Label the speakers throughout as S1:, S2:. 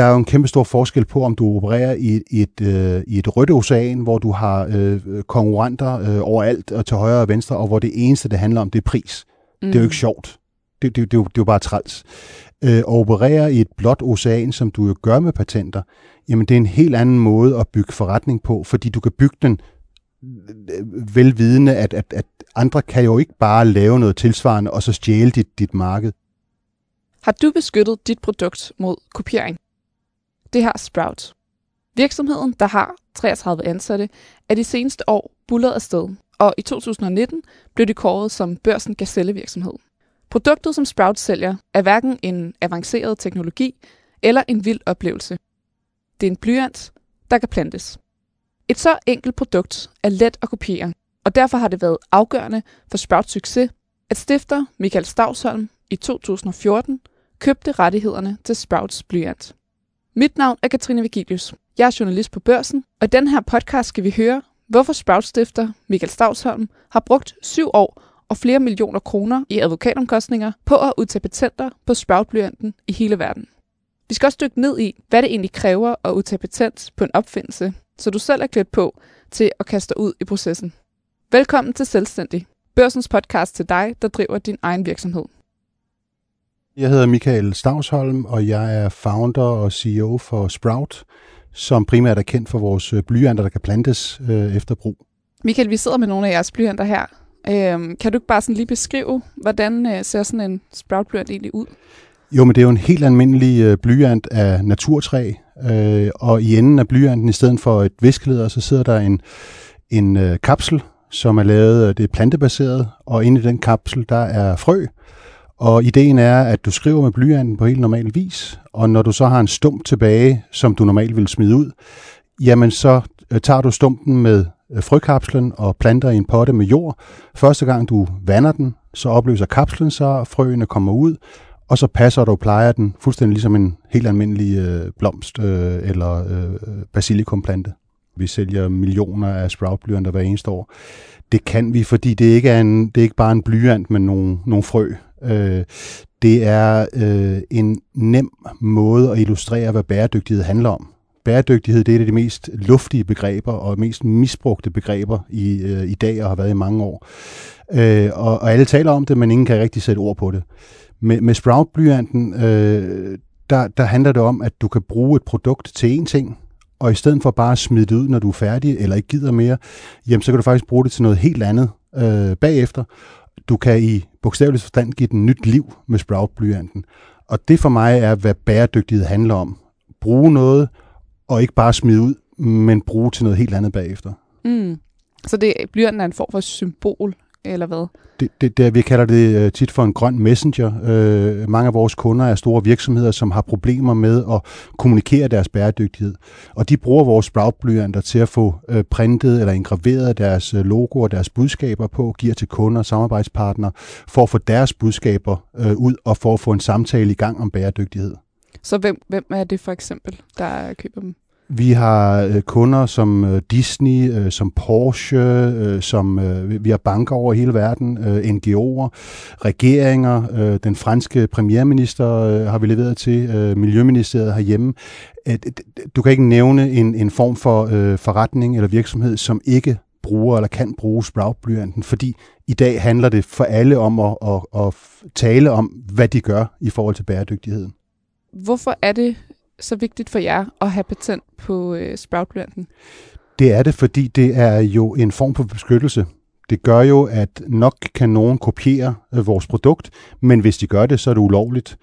S1: der er jo en kæmpe stor forskel på, om du opererer i, i, et, øh, i et rødt ocean, hvor du har øh, konkurrenter øh, overalt og til højre og venstre, og hvor det eneste, det handler om, det er pris. Mm. Det er jo ikke sjovt. Det, det, det, det, det er jo bare træls. Øh, at operere i et blåt ocean, som du jo gør med patenter, jamen det er en helt anden måde at bygge forretning på, fordi du kan bygge den øh, velvidende, at, at, at andre kan jo ikke bare lave noget tilsvarende og så stjæle dit, dit marked.
S2: Har du beskyttet dit produkt mod kopiering? Det har Sprout. Virksomheden, der har 33 ansatte, er de seneste år bullet afsted, og i 2019 blev det kåret som børsen gazellevirksomhed. Produktet, som Sprout sælger, er hverken en avanceret teknologi eller en vild oplevelse. Det er en blyant, der kan plantes. Et så enkelt produkt er let at kopiere, og derfor har det været afgørende for Sprouts succes, at stifter Michael Stavsholm i 2014 købte rettighederne til Sprouts blyant. Mit navn er Katrine Vigilius. Jeg er journalist på Børsen, og i den her podcast skal vi høre, hvorfor Sprout-stifter Michael Stavsholm har brugt syv år og flere millioner kroner i advokatomkostninger på at udtage patenter på Sprout-blyanten i hele verden. Vi skal også dykke ned i, hvad det egentlig kræver at udtage patent på en opfindelse, så du selv er klædt på til at kaste ud i processen. Velkommen til Selvstændig, børsens podcast til dig, der driver din egen virksomhed.
S1: Jeg hedder Michael Stavsholm, og jeg er founder og CEO for Sprout, som primært er kendt for vores blyanter, der kan plantes øh, efter brug.
S2: Michael, vi sidder med nogle af jeres blyanter her. Øhm, kan du ikke bare sådan lige beskrive, hvordan øh, ser sådan en sprout blyant egentlig ud?
S1: Jo, men det er jo en helt almindelig øh, blyant af naturtræ, øh, og i enden af blyanten, i stedet for et viskeleder, så sidder der en, en øh, kapsel, som er lavet, øh, det er plantebaseret, og inde i den kapsel, der er frø, og ideen er, at du skriver med blyanten på helt normal vis, og når du så har en stump tilbage, som du normalt vil smide ud, jamen så øh, tager du stumpen med øh, frøkapslen og planter i en potte med jord. Første gang du vander den, så opløser kapslen sig, frøene kommer ud, og så passer du og plejer den fuldstændig ligesom en helt almindelig øh, blomst øh, eller øh, basilikumplante. Vi sælger millioner af sproutblyanter hver eneste år. Det kan vi, fordi det ikke er, en, det er ikke bare en blyant med nogle, nogle frø. Øh, det er øh, en nem måde at illustrere, hvad bæredygtighed handler om. Bæredygtighed det er et af de mest luftige begreber og mest misbrugte begreber i, øh, i dag og har været i mange år. Øh, og, og alle taler om det, men ingen kan rigtig sætte ord på det. Med, med Sprout-blyanten, øh, der, der handler det om, at du kan bruge et produkt til én ting, og i stedet for bare at smide det ud, når du er færdig, eller ikke gider mere, jamen så kan du faktisk bruge det til noget helt andet øh, bagefter. Du kan i bogstaveligt forstand give den nyt liv med Sprout-blyanten. Og det for mig er, hvad bæredygtighed handler om. Bruge noget, og ikke bare smide ud, men bruge til noget helt andet bagefter.
S2: Mm. Så det blyanten er en form for symbol, eller hvad?
S1: Det, det, det, vi kalder det uh, tit for en grøn messenger. Uh, mange af vores kunder er store virksomheder, som har problemer med at kommunikere deres bæredygtighed. Og de bruger vores Sprout-blyanter til at få uh, printet eller engraveret deres uh, logoer, deres budskaber på, giver til kunder og samarbejdspartnere, for at få deres budskaber uh, ud og for at få en samtale i gang om bæredygtighed.
S2: Så hvem, hvem er det for eksempel, der køber dem?
S1: Vi har øh, kunder som øh, Disney, øh, som Porsche, øh, som øh, vi har banker over hele verden, øh, NGO'er, regeringer, øh, den franske premierminister øh, har vi leveret til, øh, Miljøministeriet herhjemme. Øh, du kan ikke nævne en, en form for øh, forretning eller virksomhed, som ikke bruger eller kan bruge Sprout-blyanten, fordi i dag handler det for alle om at, at, at tale om, hvad de gør i forhold til bæredygtigheden.
S2: Hvorfor er det så vigtigt for jer at have patent på øh, sproutplanten?
S1: Det er det, fordi det er jo en form for beskyttelse. Det gør jo, at nok kan nogen kopiere øh, vores produkt, men hvis de gør det, så er det ulovligt.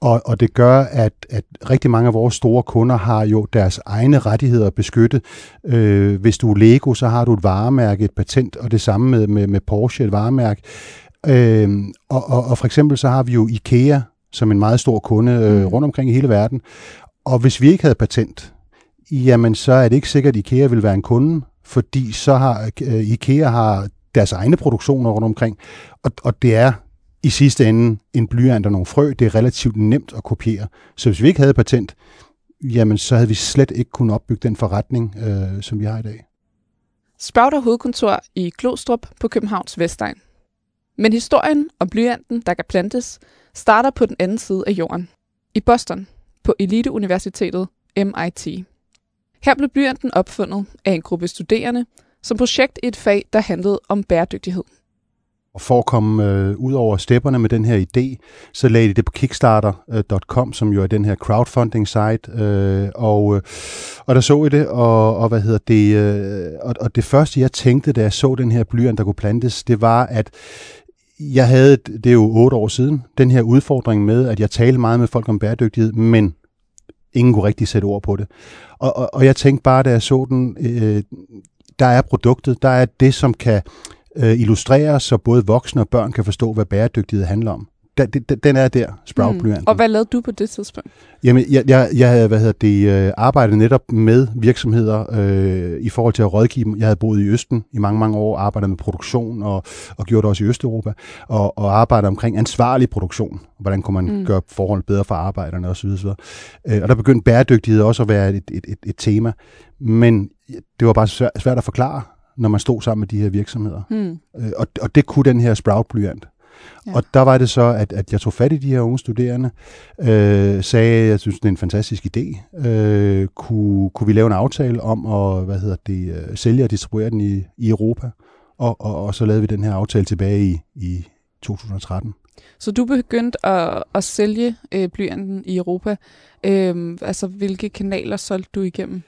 S1: Og, og det gør, at, at rigtig mange af vores store kunder har jo deres egne rettigheder beskyttet. Øh, hvis du er Lego, så har du et varemærke, et patent, og det samme med, med, med Porsche, et varemærke. Øh, og, og, og for eksempel så har vi jo IKEA som en meget stor kunde øh, mm. rundt omkring i hele verden. Og hvis vi ikke havde patent, jamen så er det ikke sikkert, at IKEA vil være en kunde, fordi så har øh, IKEA har deres egne produktioner rundt omkring, og, og det er i sidste ende en blyant og nogle frø. Det er relativt nemt at kopiere. Så hvis vi ikke havde patent, jamen så havde vi slet ikke kunnet opbygge den forretning, øh, som vi har i dag.
S2: Sprout har hovedkontor i Klostrup på Københavns Vestegn. Men historien om blyanten, der kan plantes, starter på den anden side af jorden. I Boston, på eliteuniversitetet MIT. Her blev blyanten opfundet af en gruppe studerende som projekt i et fag, der handlede om bæredygtighed.
S1: Og for at komme øh, ud over stepperne med den her idé, så lagde de det på kickstarter.com, øh, som jo er den her crowdfunding site, øh, og, øh, og der så I det, og, og hvad hedder det, øh, og, og det første jeg tænkte, da jeg så den her blyant, der kunne plantes, det var, at jeg havde, det er jo otte år siden, den her udfordring med, at jeg talte meget med folk om bæredygtighed, men ingen kunne rigtig sætte ord på det. Og, og, og jeg tænkte bare, da jeg så den, øh, der er produktet, der er det, som kan øh, illustreres, så både voksne og børn kan forstå, hvad bæredygtighed handler om. Den, den er der, sprout mm.
S2: Og hvad lavede du på det tidspunkt?
S1: Jamen, jeg, jeg, jeg havde hvad hedder det, øh, arbejdet netop med virksomheder øh, i forhold til at rådgive dem. Jeg havde boet i Østen i mange, mange år, arbejdet med produktion og, og gjort det også i Østeuropa, og, og arbejdet omkring ansvarlig produktion. Hvordan kunne man mm. gøre forholdene bedre for arbejderne osv. osv. Øh, og der begyndte bæredygtighed også at være et, et, et, et tema. Men det var bare svært, svært at forklare når man stod sammen med de her virksomheder. Mm. Øh, og, og det kunne den her Sprout-blyant. Ja. Og der var det så, at, at jeg tog fat i de her unge studerende, øh, sagde, at jeg synes, det er en fantastisk idé. Øh, kunne, kunne vi lave en aftale om at hvad hedder det, øh, sælge og distribuere den i, i Europa? Og, og, og så lavede vi den her aftale tilbage i, i 2013.
S2: Så du begyndte at, at sælge øh, blyanten i Europa. Øh, altså, hvilke kanaler solgte du igennem?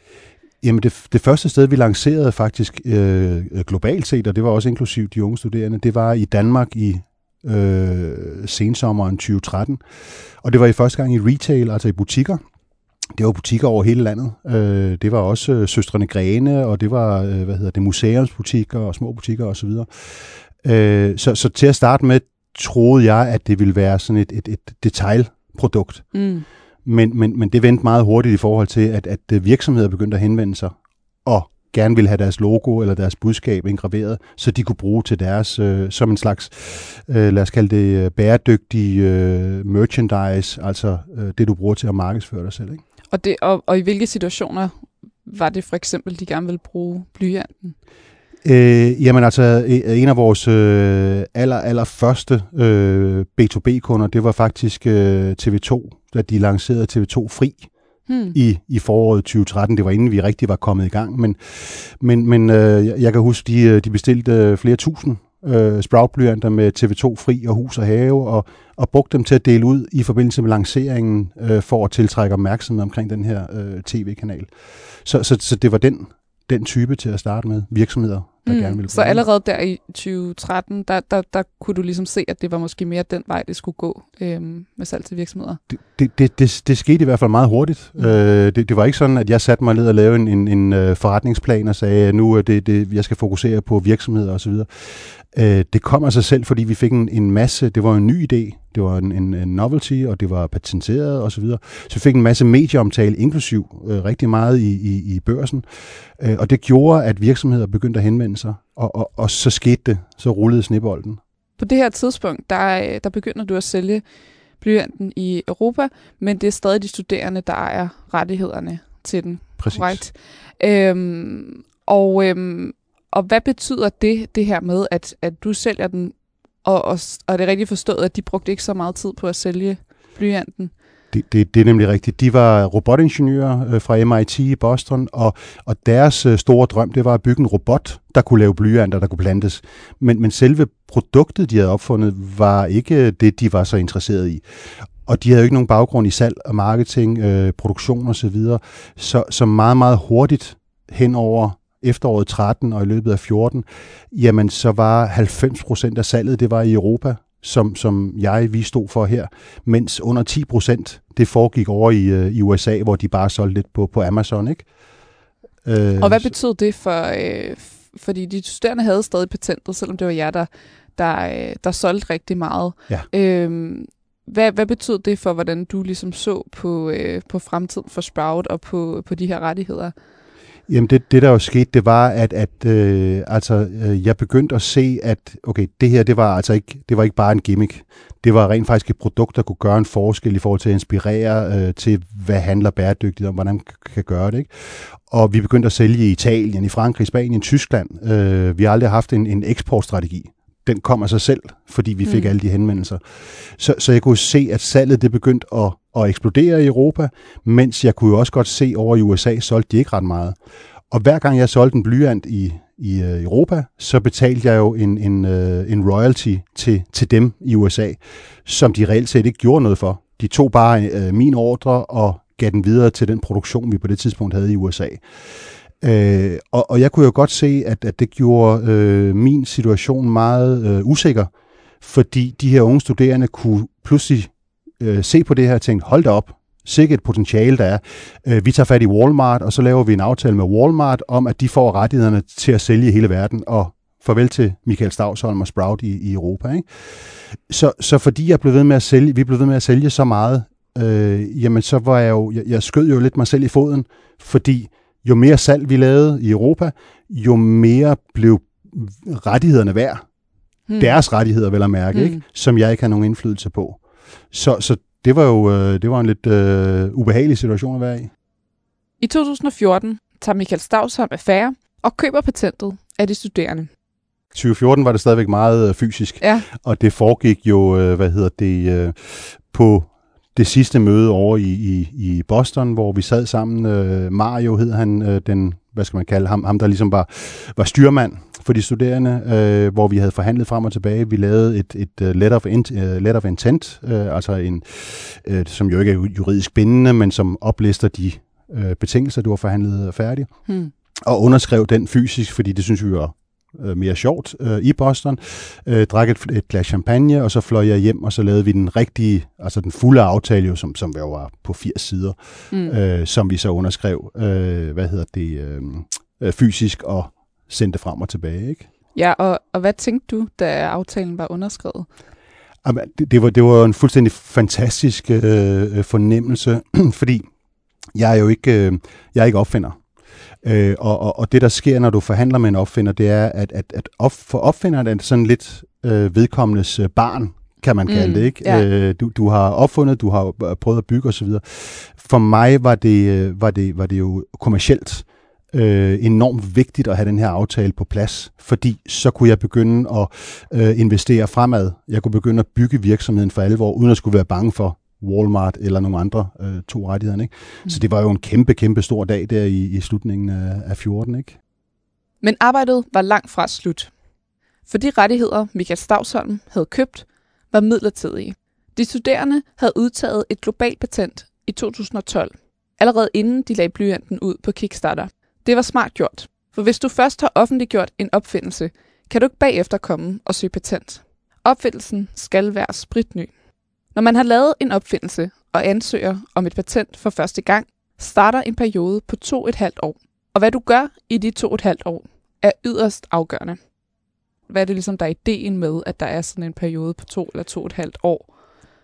S1: Jamen det, det første sted, vi lancerede faktisk øh, globalt set, og det var også inklusiv de unge studerende, det var i Danmark i øh, sensommeren 2013. Og det var i første gang i retail, altså i butikker. Det var butikker over hele landet. Øh, det var også øh, Søstrene Grene, og det var øh, hvad hedder det, museumsbutikker og små butikker osv. Øh, så, så til at starte med, troede jeg, at det ville være sådan et, et, et detailprodukt. Mm. Men, men, men det vendte meget hurtigt i forhold til, at, at virksomheder begyndte at henvende sig og gerne ville have deres logo eller deres budskab indgraveret, så de kunne bruge til deres, øh, som en slags, øh, lad os kalde det, øh, bæredygtig øh, merchandise, altså øh, det, du bruger til at markedsføre dig selv. Ikke?
S2: Og, det, og, og i hvilke situationer var det for eksempel, de gerne ville bruge blyanten?
S1: Øh, jamen altså, en af vores øh, aller, aller første øh, B2B-kunder, det var faktisk øh, TV2, da de lancerede TV2 Fri hmm. i, i foråret 2013. Det var inden vi rigtig var kommet i gang, men, men, men øh, jeg kan huske, de, øh, de bestilte øh, flere tusind øh, sproutblyanter med TV2 Fri og Hus og Have, og, og brugte dem til at dele ud i forbindelse med lanceringen, øh, for at tiltrække opmærksomhed omkring den her øh, tv-kanal. Så, så, så det var den, den type til at starte med, virksomheder, der mm. gerne ville
S2: Så allerede der i 2013, der, der, der kunne du ligesom se, at det var måske mere den vej, det skulle gå øhm, med salg til virksomheder?
S1: Det, det, det, det, det skete i hvert fald meget hurtigt. Mm. Øh, det, det var ikke sådan, at jeg satte mig ned og lavede en, en, en uh, forretningsplan og sagde, at nu er det, det, jeg skal fokusere på virksomheder osv. Øh, det kom af sig selv, fordi vi fik en, en masse, det var en ny idé, det var en, en, en novelty, og det var patenteret osv. Så, videre. så vi fik en masse medieomtale, inklusiv øh, rigtig meget i, i, i børsen. Øh, og det gjorde, at virksomheder begyndte at henvende sig, og, og, og så skete det, så rullede snibolden.
S2: På det her tidspunkt, der, der begynder du at sælge blyanten i Europa, men det er stadig de studerende, der ejer rettighederne til den.
S1: Præcis.
S2: Right? Øhm, og øhm, og hvad betyder det, det her med, at, at du sælger den, og, og, og er det rigtigt forstået, at de brugte ikke så meget tid på at sælge blyanten?
S1: Det, det, det er nemlig rigtigt. De var robotingeniører øh, fra MIT i Boston, og, og deres øh, store drøm, det var at bygge en robot, der kunne lave blyanter, der kunne plantes. Men, men selve produktet, de havde opfundet, var ikke øh, det, de var så interesserede i. Og de havde jo ikke nogen baggrund i salg og marketing, øh, produktion osv. Så, videre. så, så meget, meget hurtigt hen over efteråret 13 og i løbet af 14, jamen så var 90 procent af salget, det var i Europa, som, som jeg, vi stod for her, mens under 10 procent, det foregik over i, øh, i USA, hvor de bare solgte lidt på, på Amazon, ikke?
S2: Øh, og hvad betød det for, øh, fordi de studerende havde stadig patentet, selvom det var jer, der, der, øh, der solgte rigtig meget.
S1: Ja.
S2: Øh, hvad, hvad betød det for, hvordan du ligesom så på, øh, på fremtiden for Sprout og på, på de her rettigheder?
S1: Jamen det, det der jo skete, det var, at, at øh, altså, øh, jeg begyndte at se, at okay, det her, det var altså ikke, det var ikke bare en gimmick. Det var rent faktisk et produkt, der kunne gøre en forskel i forhold til at inspirere øh, til, hvad handler bæredygtigt om, hvordan man kan gøre det. Ikke? Og vi begyndte at sælge i Italien, i Frankrig, Spanien, Tyskland. Øh, vi har aldrig haft en, en eksportstrategi. Den kom af sig selv, fordi vi fik mm. alle de henvendelser. Så, så jeg kunne se, at salget det begyndte at at eksplodere i Europa, mens jeg kunne jo også godt se over i USA, solgte de ikke ret meget. Og hver gang jeg solgte en blyant i, i øh, Europa, så betalte jeg jo en, en, øh, en royalty til, til dem i USA, som de reelt set ikke gjorde noget for. De tog bare øh, min ordre og gav den videre til den produktion, vi på det tidspunkt havde i USA. Øh, og, og jeg kunne jo godt se, at, at det gjorde øh, min situation meget øh, usikker, fordi de her unge studerende kunne pludselig uh, se på det her og tænke, hold da op, sikkert et potentiale, der er. Øh, vi tager fat i Walmart, og så laver vi en aftale med Walmart om, at de får rettighederne til at sælge i hele verden, og farvel til Michael Stavsholm og Sprout i, i Europa. Ikke? Så, så fordi jeg blev ved med at sælge, vi blev ved med at sælge så meget, øh, jamen så var jeg jo, jeg, jeg skød jo lidt mig selv i foden, fordi jo mere salg vi lavede i Europa, jo mere blev rettighederne værd. Hmm. Deres rettigheder, vel at mærke, hmm. ikke? som jeg ikke har nogen indflydelse på. Så, så det var jo øh, det var en lidt øh, ubehagelig situation at være i.
S2: I 2014 tager Michael Stavsholm affære og køber patentet af de studerende.
S1: 2014 var det stadigvæk meget øh, fysisk,
S2: ja.
S1: og det foregik jo, øh, hvad hedder det, på det sidste møde over i, i, i Boston, hvor vi sad sammen. Mario hed han, den, hvad skal man kalde ham, ham der ligesom var, var styrmand for de studerende, øh, hvor vi havde forhandlet frem og tilbage. Vi lavede et, et uh, letter, of in, uh, letter of intent, uh, altså en, uh, som jo ikke er juridisk bindende, men som oplister de uh, betingelser, du har forhandlet færdig. Hmm. Og underskrev den fysisk, fordi det synes vi var øh, mere sjovt øh, i Boston, øh, drak et, et glas champagne, og så fløj jeg hjem, og så lavede vi den rigtige, altså den fulde aftale, jo, som, som var på 80 sider, mm. øh, som vi så underskrev, øh, hvad hedder det, øh, øh, fysisk og sendte frem og tilbage. Ikke?
S2: Ja, og, og hvad tænkte du, da aftalen var underskrevet?
S1: Jamen, det, det, var, det var en fuldstændig fantastisk øh, øh fornemmelse, fordi jeg er jo ikke, øh, jeg er ikke opfinder. Øh, og, og, og det, der sker, når du forhandler med en opfinder, det er, at, at, at op, for opfinderen er det sådan lidt øh, vedkommendes øh, barn, kan man kalde mm, det. ikke. Ja. Øh, du, du har opfundet, du har prøvet at bygge osv. For mig var det, øh, var det, var det jo kommercielt øh, enormt vigtigt at have den her aftale på plads, fordi så kunne jeg begynde at øh, investere fremad. Jeg kunne begynde at bygge virksomheden for alvor, uden at skulle være bange for, Walmart eller nogle andre øh, to rettigheder. Ikke? Mm. Så det var jo en kæmpe, kæmpe stor dag der i, i slutningen af, af 14. Ikke?
S2: Men arbejdet var langt fra slut. For de rettigheder, Michael Stavsholm havde købt, var midlertidige. De studerende havde udtaget et globalt patent i 2012, allerede inden de lagde blyanten ud på Kickstarter. Det var smart gjort, for hvis du først har offentliggjort en opfindelse, kan du ikke bagefter komme og søge patent. Opfindelsen skal være spritny. Når man har lavet en opfindelse og ansøger om et patent for første gang, starter en periode på to et halvt år. Og hvad du gør i de to et halvt år, er yderst afgørende. Hvad er det ligesom, der er ideen med, at der er sådan en periode på to eller to et halvt år?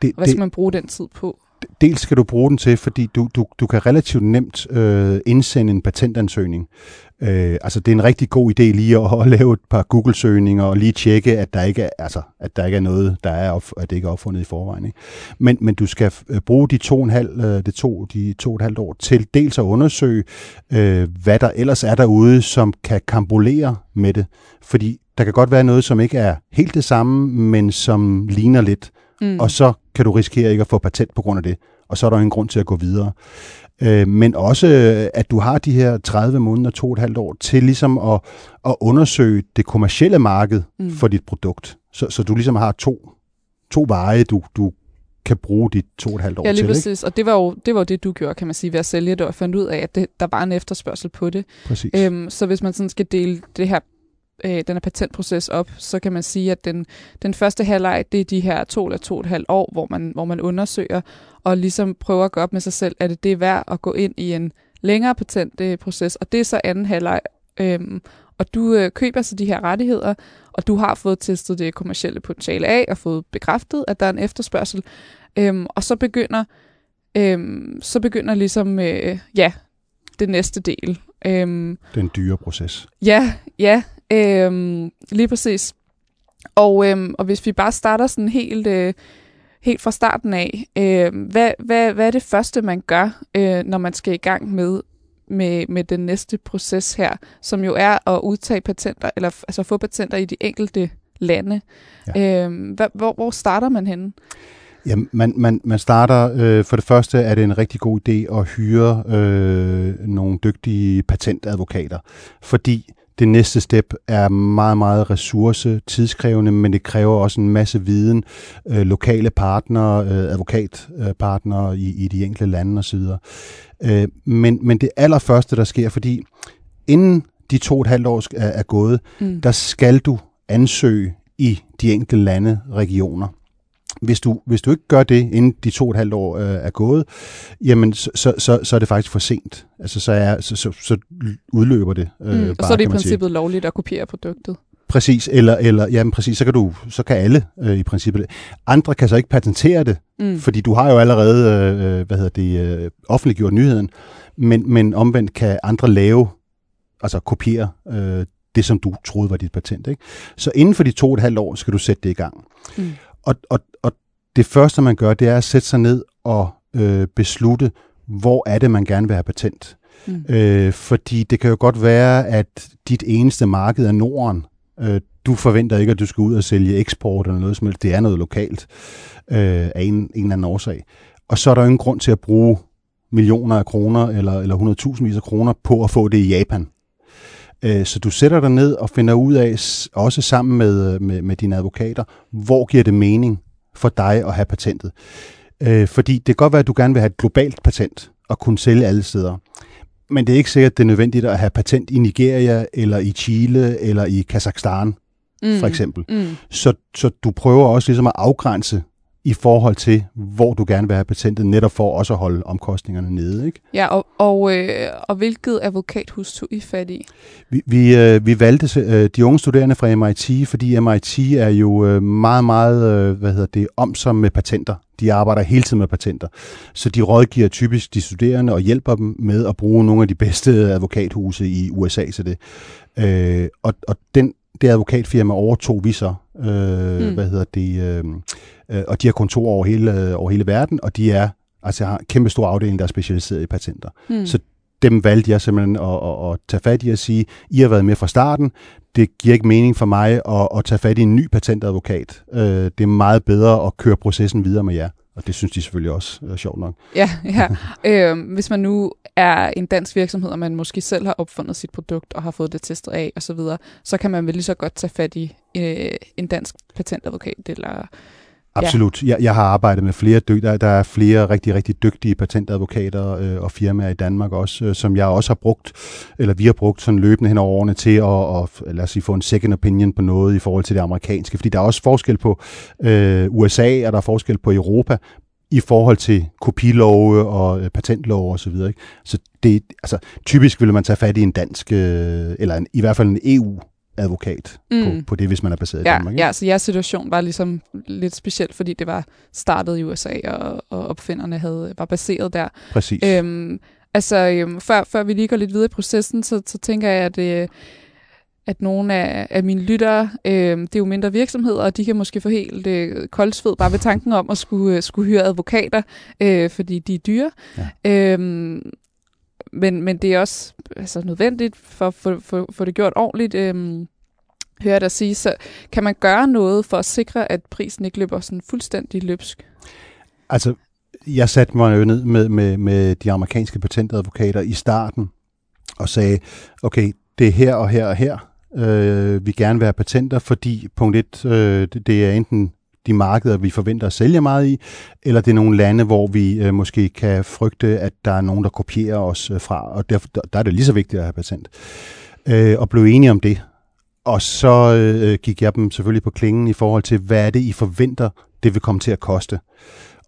S2: Det, hvad skal det, man bruge den tid på?
S1: Dels skal du bruge den til, fordi du, du, du kan relativt nemt øh, indsende en patentansøgning. Øh, altså det er en rigtig god idé lige at, at lave et par Google-søgninger og lige tjekke, at der ikke er, altså, at der ikke er noget, der er, op, at det ikke er opfundet i forvejen. Ikke? Men, men du skal øh, bruge de to, og en halv, øh, det to, de to og et halvt år til dels at undersøge, øh, hvad der ellers er derude, som kan kambolere med det. Fordi der kan godt være noget, som ikke er helt det samme, men som ligner lidt. Mm. Og så kan du risikere ikke at få patent på grund af det. Og så er der ingen grund til at gå videre. Øh, men også, at du har de her 30 måneder, to og et halvt år, til ligesom at, at undersøge det kommercielle marked mm. for dit produkt. Så, så du ligesom har to, to veje, du, du kan bruge de to og et halvt år
S2: til. Ja, lige
S1: til,
S2: præcis. Ikke? Og det var, jo, det var jo det, du gjorde, kan man sige, ved at sælge det, og fandt ud af, at det, der var en efterspørgsel på det.
S1: Præcis.
S2: Øhm, så hvis man sådan skal dele det her øh, den her patentproces op, så kan man sige, at den, den første halvleg, det er de her to eller to og et halvt år, hvor man, hvor man undersøger og ligesom prøver at gå op med sig selv, at det, det er værd at gå ind i en længere patentproces, og det er så anden halvleg. Øhm, og du øh, køber så de her rettigheder, og du har fået testet det kommercielle potentiale af, og fået bekræftet, at der er en efterspørgsel. Øhm, og så begynder, øhm, så begynder ligesom, øh, ja, det næste del.
S1: Øhm, Den dyre proces.
S2: Ja, ja, øhm, lige præcis. Og, øhm, og hvis vi bare starter sådan helt, øh, helt fra starten af, øh, hvad, hvad, hvad er det første, man gør, øh, når man skal i gang med, med, med den næste proces her, som jo er at udtage patenter, eller altså få patenter i de enkelte lande. Ja. Øh, hvad, hvor, hvor starter man henne?
S1: Ja, man, man, man starter, øh, for det første er det en rigtig god idé at hyre øh, nogle dygtige patentadvokater, fordi det næste step er meget, meget ressource, tidskrævende, men det kræver også en masse viden, øh, lokale partnere, øh, advokatpartnere i, i de enkelte lande osv. Øh, men, men det allerførste, der sker, fordi inden de to og et halvt år er, er gået, mm. der skal du ansøge i de enkelte lande, regioner. Hvis du, hvis du ikke gør det, inden de to og et halvt år øh, er gået, jamen så, så, så, så er det faktisk for sent. Altså så, er, så, så, så udløber det.
S2: Øh, mm, bare, og så er det i princippet lovligt at kopiere produktet.
S1: Præcis, eller, eller jamen præcis, så kan du, så kan alle øh, i princippet. Andre kan så ikke patentere det, mm. fordi du har jo allerede, øh, hvad hedder det, øh, offentliggjort nyheden, men, men omvendt kan andre lave, altså kopiere øh, det, som du troede var dit patent. Ikke? Så inden for de to og et halvt år skal du sætte det i gang. Mm. Og, og, og det første, man gør, det er at sætte sig ned og øh, beslutte, hvor er det, man gerne vil have patent. Mm. Øh, fordi det kan jo godt være, at dit eneste marked er Norden. Øh, du forventer ikke, at du skal ud og sælge eksport eller noget som helst. Det er noget lokalt øh, af en, en eller anden årsag. Og så er der jo ingen grund til at bruge millioner af kroner eller, eller 100.000 af kroner på at få det i Japan. Øh, så du sætter dig ned og finder ud af, også sammen med, med, med dine advokater, hvor giver det mening for dig at have patentet. Øh, fordi det kan godt være, at du gerne vil have et globalt patent og kunne sælge alle steder. Men det er ikke sikkert, at det er nødvendigt at have patent i Nigeria, eller i Chile, eller i Kazakhstan, mm. for eksempel. Mm. Så, så du prøver også ligesom at afgrænse i forhold til, hvor du gerne vil have patentet, netop for også at holde omkostningerne nede. Ikke?
S2: Ja, og, og, øh, og hvilket advokathus tog I fat i?
S1: Vi, vi, øh, vi valgte øh, de unge studerende fra MIT, fordi MIT er jo øh, meget, meget øh, hvad hedder det, omsom med patenter. De arbejder hele tiden med patenter. Så de rådgiver typisk de studerende og hjælper dem med at bruge nogle af de bedste advokathuse i USA til det. Øh, og, og den, det advokatfirma overtog vi så, øh, mm. hvad hedder det, øh, øh, og de har kontorer over hele, over hele verden, og de er, altså har en kæmpe stor afdeling, der er specialiseret i patenter. Mm. Så dem valgte jeg simpelthen at, at, at tage fat i og sige, I har været med fra starten, det giver ikke mening for mig at, at tage fat i en ny patentadvokat. Øh, det er meget bedre at køre processen videre med jer. Og det synes de selvfølgelig også er sjovt nok.
S2: Ja, ja. øh, hvis man nu er en dansk virksomhed, og man måske selv har opfundet sit produkt og har fået det testet af osv., så, videre, så kan man vel lige så godt tage fat i øh, en dansk patentadvokat eller
S1: Absolut. Ja. Jeg, jeg har arbejdet med flere dygtige, der er flere rigtig, rigtig dygtige patentadvokater øh, og firmaer i Danmark også, øh, som jeg også har brugt, eller vi har brugt sådan løbende hen over årene til at, og, lad os sige, få en second opinion på noget i forhold til det amerikanske, fordi der er også forskel på øh, USA, og der er forskel på Europa, i forhold til kopilove og øh, patentlove osv. Så, videre, ikke? så det, altså, typisk ville man tage fat i en dansk, øh, eller en, i hvert fald en EU advokat mm. på, på det, hvis man er baseret
S2: ja,
S1: i Danmark. Ikke?
S2: Ja, så jeres situation var ligesom lidt specielt, fordi det var startet i USA, og, og opfinderne havde, var baseret der.
S1: Præcis.
S2: Øhm, altså, øhm, før, før vi lige går lidt videre i processen, så, så tænker jeg, at... Øh, at nogle af, af mine lyttere, øh, det er jo mindre virksomheder, og de kan måske få helt øh, koldsved bare ved tanken om at skulle, øh, skulle hyre advokater, øh, fordi de er dyre. Ja. Øh, men, men det er også altså, nødvendigt for at få for, for det gjort ordentligt. Øhm, hører jeg dig sige, så kan man gøre noget for at sikre, at prisen ikke løber sådan fuldstændig løbsk?
S1: Altså, jeg satte mig jo ned med, med, med de amerikanske patentadvokater i starten og sagde, okay, det er her og her og her, øh, vi gerne vil have patenter, fordi punkt et, øh, det er enten de markeder, vi forventer at sælge meget i, eller det er nogle lande, hvor vi øh, måske kan frygte, at der er nogen, der kopierer os øh, fra, og derfor, der er det lige så vigtigt at have patent. Øh, og blev enige om det. Og så øh, gik jeg dem selvfølgelig på klingen i forhold til, hvad er det, I forventer, det vil komme til at koste.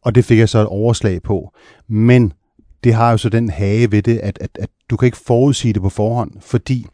S1: Og det fik jeg så et overslag på. Men det har jo så den hage ved det, at, at, at du kan ikke forudsige det på forhånd, fordi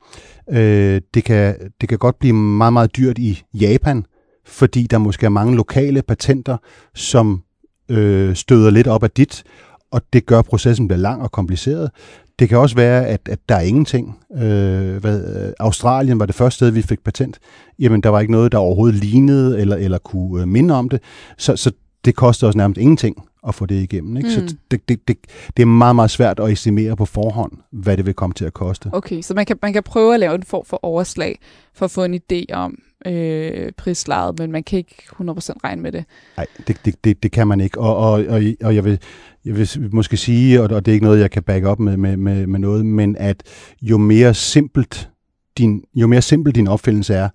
S1: øh, det, kan, det kan godt blive meget, meget dyrt i Japan, fordi der måske er mange lokale patenter, som øh, støder lidt op af dit, og det gør, at processen bliver lang og kompliceret. Det kan også være, at, at der er ingenting. Øh, hvad, øh, Australien var det første sted, vi fik patent. Jamen, der var ikke noget, der overhovedet lignede eller, eller kunne øh, minde om det. Så, så det koster os nærmest ingenting at få det igennem. Ikke? Mm. Så det, det, det, det er meget, meget svært at estimere på forhånd, hvad det vil komme til at koste.
S2: Okay, så man kan, man kan prøve at lave en form for overslag for at få en idé om øh, prislaget, men man kan ikke 100% regne med det.
S1: Nej, det, det, det, det kan man ikke. Og, og, og, og jeg, vil, jeg vil måske sige, og, og det er ikke noget, jeg kan back op med, med, med, med noget, men at jo mere simpelt din, jo mere simpel din opfindelse er,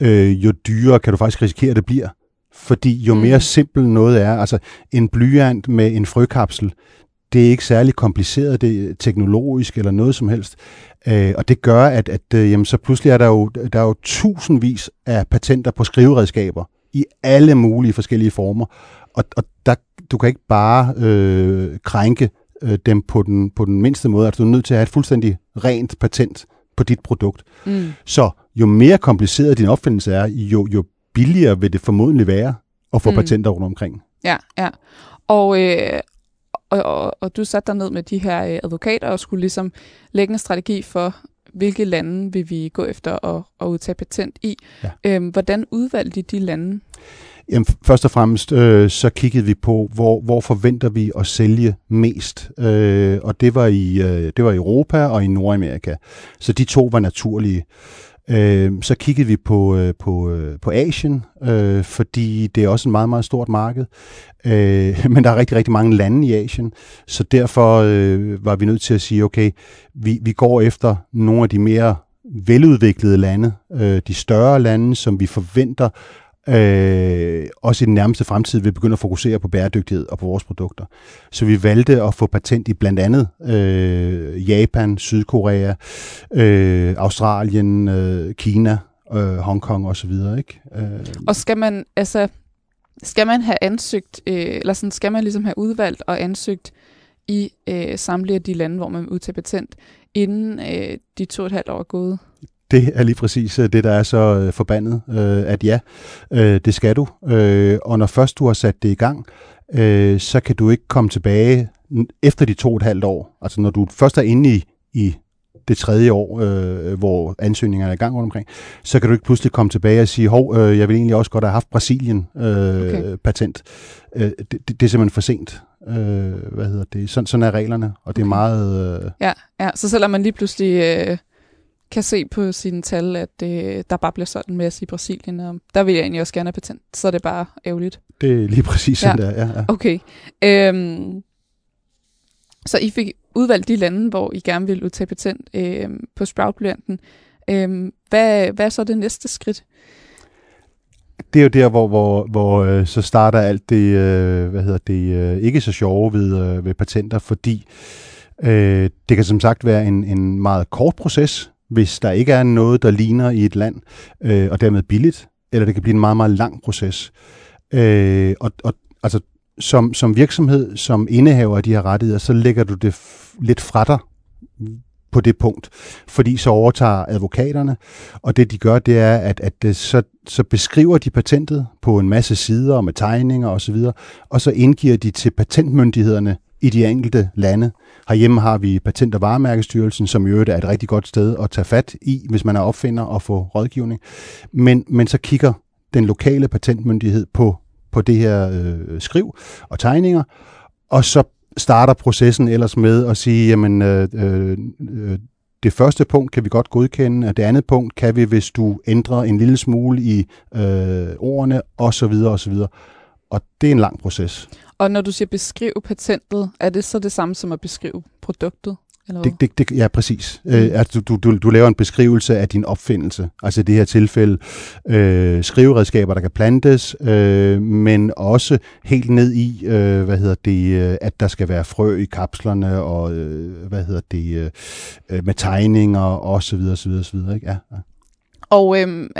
S1: øh, jo dyrere kan du faktisk risikere, at det bliver. Fordi jo mere mm. simpel noget er, altså en blyant med en frøkapsel, det er ikke særlig kompliceret det er teknologisk eller noget som helst. Øh, og det gør, at, at øh, jamen, så pludselig er der, jo, der er jo tusindvis af patenter på skriveredskaber i alle mulige forskellige former. Og, og der, du kan ikke bare øh, krænke øh, dem på den, på den mindste måde. Altså, du er nødt til at have et fuldstændig rent patent på dit produkt. Mm. Så jo mere kompliceret din opfindelse er, jo, jo billigere vil det formodentlig være at få mm. patenter rundt omkring.
S2: Ja, ja. Og, øh, og, og, og du satte dig ned med de her øh, advokater og skulle ligesom lægge en strategi for, hvilke lande vil vi gå efter at, at udtage patent i. Ja. Øhm, hvordan udvalgte de de lande?
S1: Jamen, først og fremmest øh, så kiggede vi på, hvor, hvor forventer vi at sælge mest. Øh, og det var, i, øh, det var i Europa og i Nordamerika. Så de to var naturlige. Øh, så kiggede vi på, øh, på, øh, på Asien, øh, fordi det er også en meget, meget stort marked. Øh, men der er rigtig, rigtig mange lande i Asien, så derfor øh, var vi nødt til at sige, okay, vi, vi går efter nogle af de mere veludviklede lande, øh, de større lande, som vi forventer øh, også i den nærmeste fremtid vil begynde at fokusere på bæredygtighed og på vores produkter. Så vi valgte at få patent i blandt andet øh, Japan, Sydkorea, øh, Australien, øh, Kina, øh, Hongkong osv. Ikke?
S2: Øh. Og skal man altså skal man have ansøgt, øh, eller sådan, skal man ligesom have udvalgt og ansøgt i øh, samtlige af de lande, hvor man vil patent, inden øh, de to og et halvt år er gået?
S1: Det er lige præcis øh, det, der er så øh, forbandet, øh, at ja, det skal du. Og når først du har sat det i gang, så kan du ikke komme tilbage efter de to og et halvt år. Altså når du først er inde i, i det tredje år, øh, hvor ansøgningerne er i gang rundt omkring, så kan du ikke pludselig komme tilbage og sige, hov, øh, jeg vil egentlig også godt have haft Brasilien øh, okay. patent. Øh, det, det, det er simpelthen for sent. Øh, hvad hedder det? Sådan, sådan er reglerne, og det er meget... Øh...
S2: Ja, ja, så selvom man lige pludselig... Øh kan se på sine tal, at øh, der bare bliver solgt en masse i Brasilien, og der vil jeg egentlig også gerne have patent, så er det bare ærgerligt.
S1: Det er lige præcis sådan ja. der, ja, ja.
S2: Okay. Øhm, så I fik udvalgt de lande, hvor I gerne vil udtage patent øh, på sprout Øhm, hvad, hvad er så det næste skridt?
S1: Det er jo der, hvor, hvor, hvor øh, så starter alt det, øh, hvad hedder det, øh, ikke så sjove ved, øh, ved patenter, fordi øh, det kan som sagt være en, en meget kort proces, hvis der ikke er noget, der ligner i et land, øh, og dermed billigt, eller det kan blive en meget, meget lang proces. Øh, og, og altså, som, som virksomhed, som indehaver af de her rettigheder, så lægger du det f- lidt fra dig på det punkt, fordi så overtager advokaterne, og det de gør, det er, at, at det, så, så beskriver de patentet på en masse sider med tegninger osv., og, og så indgiver de til patentmyndighederne i de enkelte lande. Herhjemme har vi Patent- og Varemærkestyrelsen, som i øvrigt er et rigtig godt sted at tage fat i, hvis man er opfinder og få rådgivning. Men, men så kigger den lokale patentmyndighed på, på det her øh, skriv og tegninger, og så starter processen ellers med at sige, jamen øh, øh, øh det første punkt kan vi godt godkende, og det andet punkt kan vi, hvis du ændrer en lille smule i øh, ordene, osv. osv. Og det er en lang proces.
S2: Og når du siger beskrive patentet, er det så det samme som at beskrive produktet? Eller
S1: det, det, det, ja, præcis. Mm. Øh, altså, du, du, du laver en beskrivelse af din opfindelse. Altså i det her tilfælde øh, skriveredskaber, der kan plantes, øh, men også helt ned i, øh, hvad hedder det, øh, at der skal være frø i kapslerne, og øh, hvad hedder det, øh, med tegninger, og så videre, så videre, så videre. Ikke? Ja, ja.
S2: Og øh,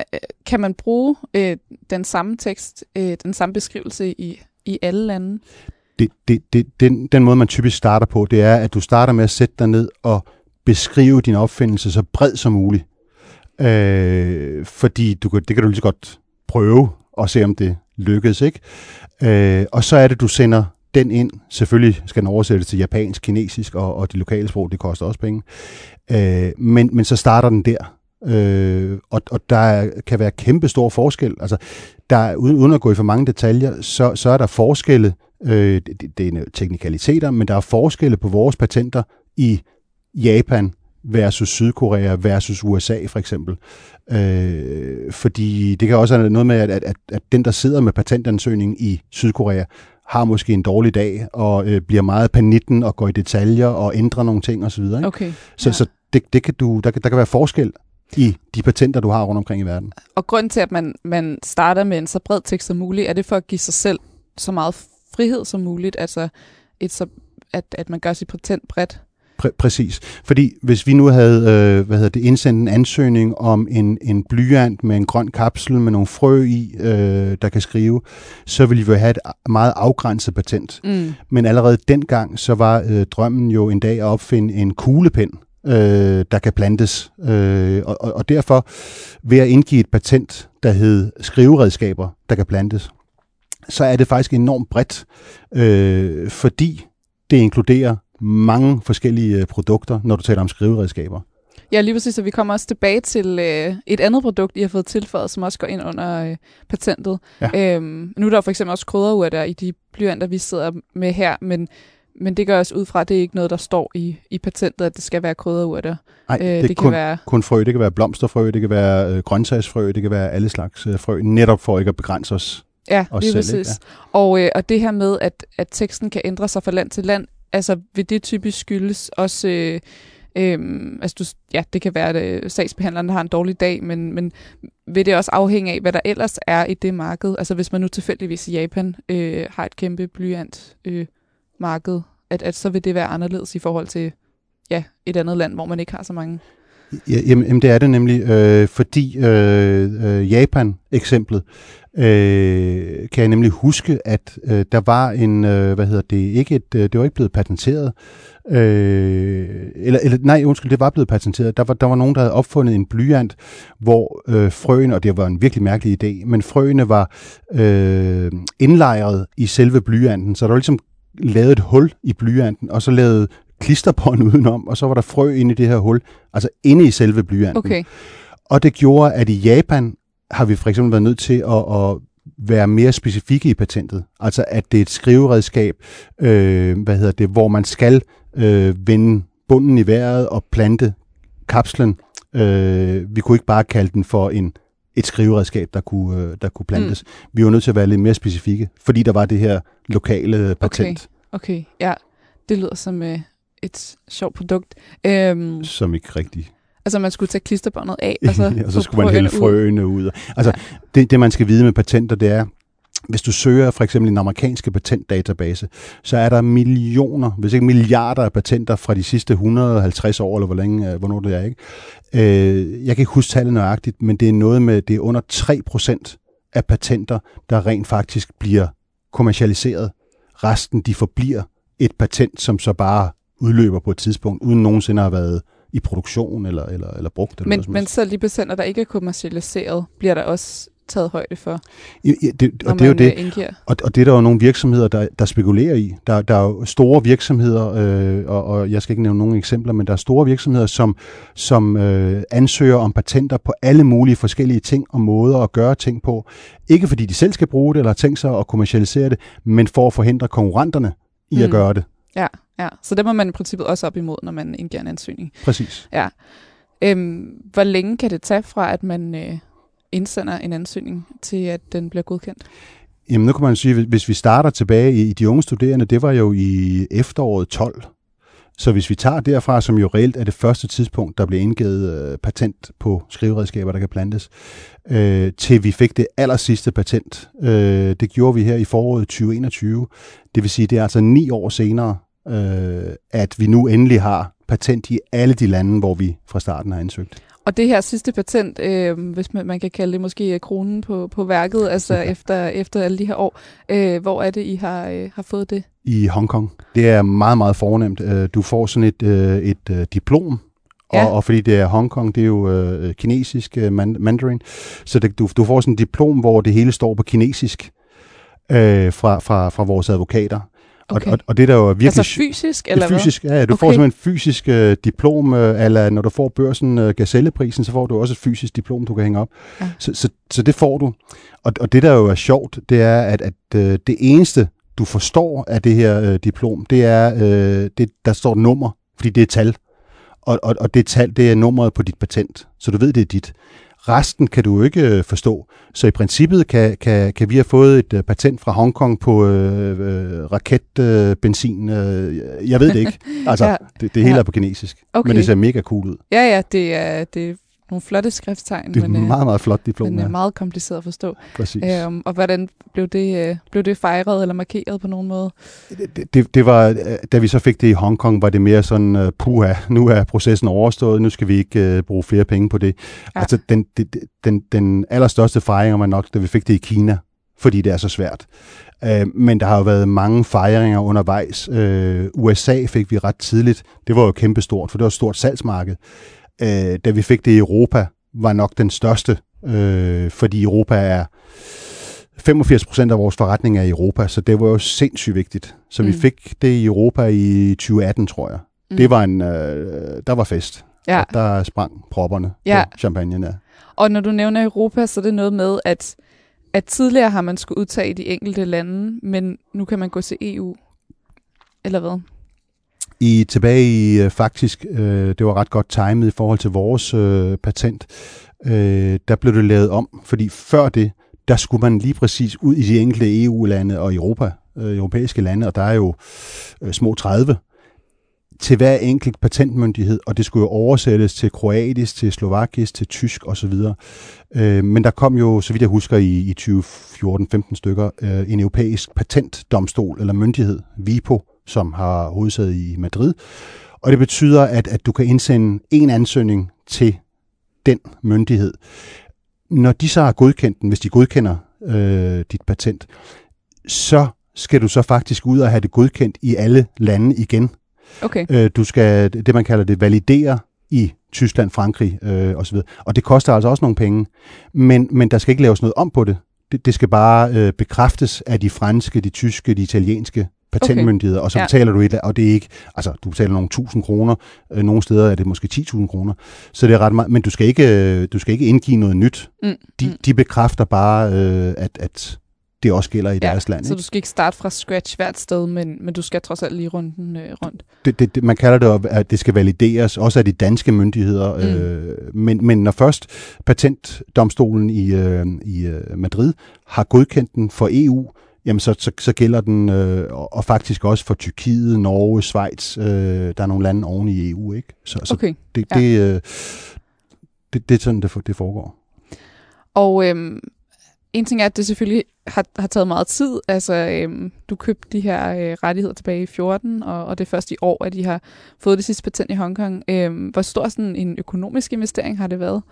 S2: kan man bruge øh, den samme tekst, øh, den samme beskrivelse i i alle lande?
S1: Det, det, det, den, den måde, man typisk starter på, det er, at du starter med at sætte dig ned og beskrive din opfindelse så bred som muligt. Øh, fordi du, det kan du lige så godt prøve og se, om det lykkes. ikke. Øh, og så er det, du sender den ind. Selvfølgelig skal den oversættes til japansk, kinesisk og, og de lokale sprog. Det koster også penge. Øh, men, men så starter den der. Øh, og, og der kan være kæmpe stor forskel. Altså, der, uden, uden at gå i for mange detaljer, så, så er der forskelle Øh, det, det er teknikaliteter, men der er forskelle på vores patenter i Japan versus Sydkorea versus USA for eksempel. Øh, fordi det kan også have noget med, at, at, at den, der sidder med patentansøgningen i Sydkorea, har måske en dårlig dag og øh, bliver meget panitten og går i detaljer og ændrer nogle ting osv. Ikke?
S2: Okay.
S1: Så,
S2: ja.
S1: så det, det kan du, der, der kan være forskel i de patenter, du har rundt omkring i verden.
S2: Og grund til, at man, man starter med en så bred tekst som muligt, er det for at give sig selv så meget frihed som muligt, altså et så, at, at man gør sit patent bredt.
S1: Præ- præcis. Fordi hvis vi nu havde øh, hvad hedder det, indsendt en ansøgning om en, en blyant med en grøn kapsel med nogle frø i, øh, der kan skrive, så ville vi jo have et meget afgrænset patent.
S2: Mm.
S1: Men allerede dengang, så var øh, drømmen jo en dag at opfinde en kuglepen, øh, der kan plantes. Øh, og, og, derfor ved at indgive et patent, der hed skriveredskaber, der kan plantes, så er det faktisk enormt bredt, øh, fordi det inkluderer mange forskellige øh, produkter, når du taler om skriveredskaber.
S2: Ja, lige præcis, og vi kommer også tilbage til øh, et andet produkt, I har fået tilføjet, som også går ind under øh, patentet.
S1: Ja.
S2: Øhm, nu er der for eksempel også krydderurter i de blyanter, vi sidder med her, men, men det gør os ud fra, at det er ikke noget, der står i, i patentet, at det skal være krydderurter.
S1: Nej,
S2: Øh,
S1: det
S2: det kan
S1: kun,
S2: være
S1: kun frø. Det kan være blomsterfrø, det kan være øh, grøntsagsfrø, det kan være alle slags øh, frø, netop for ikke at begrænse os.
S2: Ja,
S1: os
S2: lige
S1: selv, ikke?
S2: præcis. Og, øh, og det her med, at, at teksten kan ændre sig fra land til land, altså vil det typisk skyldes også... Øh, Øhm, altså du, ja, det kan være, at øh, sagsbehandleren har en dårlig dag, men, men vil det også afhænge af, hvad der ellers er i det marked? Altså hvis man nu tilfældigvis i Japan øh, har et kæmpe blyant øh, marked, at, at så vil det være anderledes i forhold til ja, et andet land, hvor man ikke har så mange.
S1: Ja, jamen, det er det nemlig, øh, fordi øh, øh, Japan-eksemplet, øh, kan jeg nemlig huske, at øh, der var en, øh, hvad hedder det, ikke et, øh, det var ikke blevet patenteret, øh, eller, eller nej, undskyld, det var blevet patenteret. Der var, der var nogen, der havde opfundet en blyant, hvor øh, frøene, og det var en virkelig mærkelig idé, men frøene var øh, indlejret i selve blyanten, så der var ligesom lavet et hul i blyanten, og så lavet klisterbånd udenom, og så var der frø inde i det her hul, altså inde i selve blyanten.
S2: Okay,
S1: Og det gjorde, at i Japan har vi for eksempel været nødt til at, at være mere specifikke i patentet. Altså at det er et skriveredskab, øh, hvad hedder det, hvor man skal øh, vende bunden i vejret og plante kapslen. Øh, vi kunne ikke bare kalde den for en et skriveredskab, der kunne, øh, der kunne plantes. Mm. Vi var nødt til at være lidt mere specifikke, fordi der var det her lokale patent,
S2: okay, ja. Det lyder som øh, et sjovt produkt. Øhm,
S1: okay. som ikke rigtig
S2: altså man skulle tage klisterbåndet af, og så,
S1: og så skulle man hælde
S2: frøene ud.
S1: ud. Altså, ja. det, det man skal vide med patenter, det er, hvis du søger for eksempel en amerikanske patentdatabase, så er der millioner, hvis ikke milliarder af patenter fra de sidste 150 år, eller hvor længe, øh, hvornår det er, ikke? Øh, jeg kan ikke huske tallet nøjagtigt, men det er noget med, det er under 3% af patenter, der rent faktisk bliver kommercialiseret. Resten, de forbliver et patent, som så bare udløber på et tidspunkt, uden nogensinde at have været i produktion eller, eller, eller brugt. Eller
S2: Men,
S1: noget
S2: men selv de patienter, der ikke er kommercialiseret, bliver der også taget højde for,
S1: Ja, det,
S2: når
S1: og det er jo det,
S2: øh, indgiver.
S1: Og, og det er der jo nogle virksomheder, der, der spekulerer i. Der, der er jo store virksomheder, øh, og, og jeg skal ikke nævne nogle eksempler, men der er store virksomheder, som, som øh, ansøger om patenter på alle mulige forskellige ting og måder at gøre ting på. Ikke fordi de selv skal bruge det, eller har tænkt sig at kommercialisere det, men for at forhindre konkurrenterne i mm. at gøre det.
S2: Ja, ja. Så det må man i princippet også op imod, når man indgiver en ansøgning.
S1: Præcis.
S2: Ja. Øhm, hvor længe kan det tage fra, at man øh, indsender en ansøgning, til at den bliver godkendt?
S1: Jamen nu kan man sige, hvis vi starter tilbage i de unge studerende, det var jo i efteråret 12. Så hvis vi tager derfra, som jo reelt er det første tidspunkt, der blev indgivet øh, patent på skriveredskaber, der kan plantes, øh, til vi fik det aller sidste patent. Øh, det gjorde vi her i foråret 2021. Det vil sige, det er altså ni år senere, øh, at vi nu endelig har patent i alle de lande, hvor vi fra starten har ansøgt.
S2: Og det her sidste patent, øh, hvis man, man kan kalde det måske kronen på, på værket, altså efter, efter alle de her år, øh, hvor er det, I har, øh, har fået det?
S1: i Hongkong. Det er meget, meget fornemt. Øh, Du får sådan et, øh, et øh, diplom,
S2: Ja.
S1: og, og fordi det er Hongkong, det er jo øh, kinesisk øh, man- mandarin, så det, du, du får sådan et diplom, hvor det hele står på kinesisk øh, fra, fra, fra vores advokater.
S2: Okay.
S1: Og, og, og det der jo er virkelig...
S2: altså fysisk, eller
S1: er fysisk, ja, ja, du okay. får simpelthen fysisk øh, diplom, øh, eller når du får børsen øh, Gazelleprisen, så får du også et fysisk diplom, du kan hænge op.
S2: Ja.
S1: Så, så, så det får du. Og, og det der jo er sjovt, det er, at, at øh, det eneste du forstår af det her øh, diplom, det er, øh, det, der står nummer, fordi det er tal. Og, og, og det tal, det er nummeret på dit patent, så du ved, det er dit. Resten kan du jo ikke øh, forstå. Så i princippet kan, kan, kan vi have fået et øh, patent fra Hongkong på øh, øh, raketbenzin. Øh, øh, jeg ved det ikke. Altså, ja. det, det hele ja. er på kinesisk. Okay. Men det ser mega cool ud.
S2: Ja, ja, det er, det nogle flotte skrifttegn.
S1: Det er men, øh, meget, meget flot diplom.
S2: Men ja. meget kompliceret at forstå.
S1: Præcis.
S2: Øhm, og hvordan blev det, øh, blev det fejret eller markeret på nogen måde?
S1: Det, det, det var, øh, da vi så fik det i Hongkong, var det mere sådan, uh, puha, nu er processen overstået, nu skal vi ikke uh, bruge flere penge på det. Ja. Altså, den, det, den, den allerstørste fejring var nok, da vi fik det i Kina, fordi det er så svært. Uh, men der har jo været mange fejringer undervejs. Uh, USA fik vi ret tidligt. Det var jo kæmpestort, for det var et stort salgsmarked øh, da vi fik det i Europa, var nok den største, øh, fordi Europa er 85 procent af vores forretning er i Europa, så det var jo sindssygt vigtigt. Så mm. vi fik det i Europa i 2018, tror jeg. Mm. Det var en, øh, der var fest. Ja. Og der sprang propperne ja. på champagne. Ja.
S2: Og når du nævner Europa, så er det noget med, at, at tidligere har man skulle udtage de enkelte lande, men nu kan man gå til EU. Eller hvad?
S1: I tilbage i øh, faktisk, øh, det var ret godt timet i forhold til vores øh, patent, øh, der blev det lavet om, fordi før det, der skulle man lige præcis ud i de enkelte EU-lande og Europa, øh, europæiske lande, og der er jo øh, små 30 til hver enkelt patentmyndighed, og det skulle jo oversættes til kroatisk, til slovakisk, til tysk osv. Øh, men der kom jo, så vidt jeg husker, i, i 2014-15 stykker, øh, en europæisk patentdomstol eller myndighed, VIPO, som har hovedsæde i Madrid. Og det betyder, at, at du kan indsende en ansøgning til den myndighed. Når de så har godkendt den, hvis de godkender øh, dit patent, så skal du så faktisk ud og have det godkendt i alle lande igen.
S2: Okay.
S1: Øh, du skal det, man kalder det, validere i Tyskland, Frankrig øh, osv. Og det koster altså også nogle penge. Men, men der skal ikke laves noget om på det. Det, det skal bare øh, bekræftes af de franske, de tyske, de italienske patentmyndigheder, okay. og så ja. betaler du et, og det er ikke, altså du betaler nogle tusind kroner, øh, nogle steder er det måske 10.000 kroner, så det er ret meget, men du skal ikke, øh, du skal ikke indgive noget nyt. Mm. De, mm. de bekræfter bare, øh, at, at det også gælder i ja, deres land.
S2: Så ikke? du skal ikke starte fra scratch hvert sted, men, men du skal trods alt lige runden øh, rundt.
S1: Det, det, det, man kalder det, at det skal valideres, også af de danske myndigheder. Mm. Øh, men, men når først patentdomstolen i, øh, i øh, Madrid har godkendt den for EU, jamen så, så, så gælder den, øh, og faktisk også for Tyrkiet, Norge, Schweiz, øh, der er nogle lande oven i EU, ikke? Så, så
S2: okay.
S1: det, ja. det, øh, det, det er sådan, det, det foregår.
S2: Og øhm, en ting er, at det selvfølgelig har, har taget meget tid. Altså, øhm, du købte de her øh, rettigheder tilbage i 14, og, og det er først i år, at de har fået det sidste patent i Hongkong. Øhm, hvor stor sådan en økonomisk investering har det været?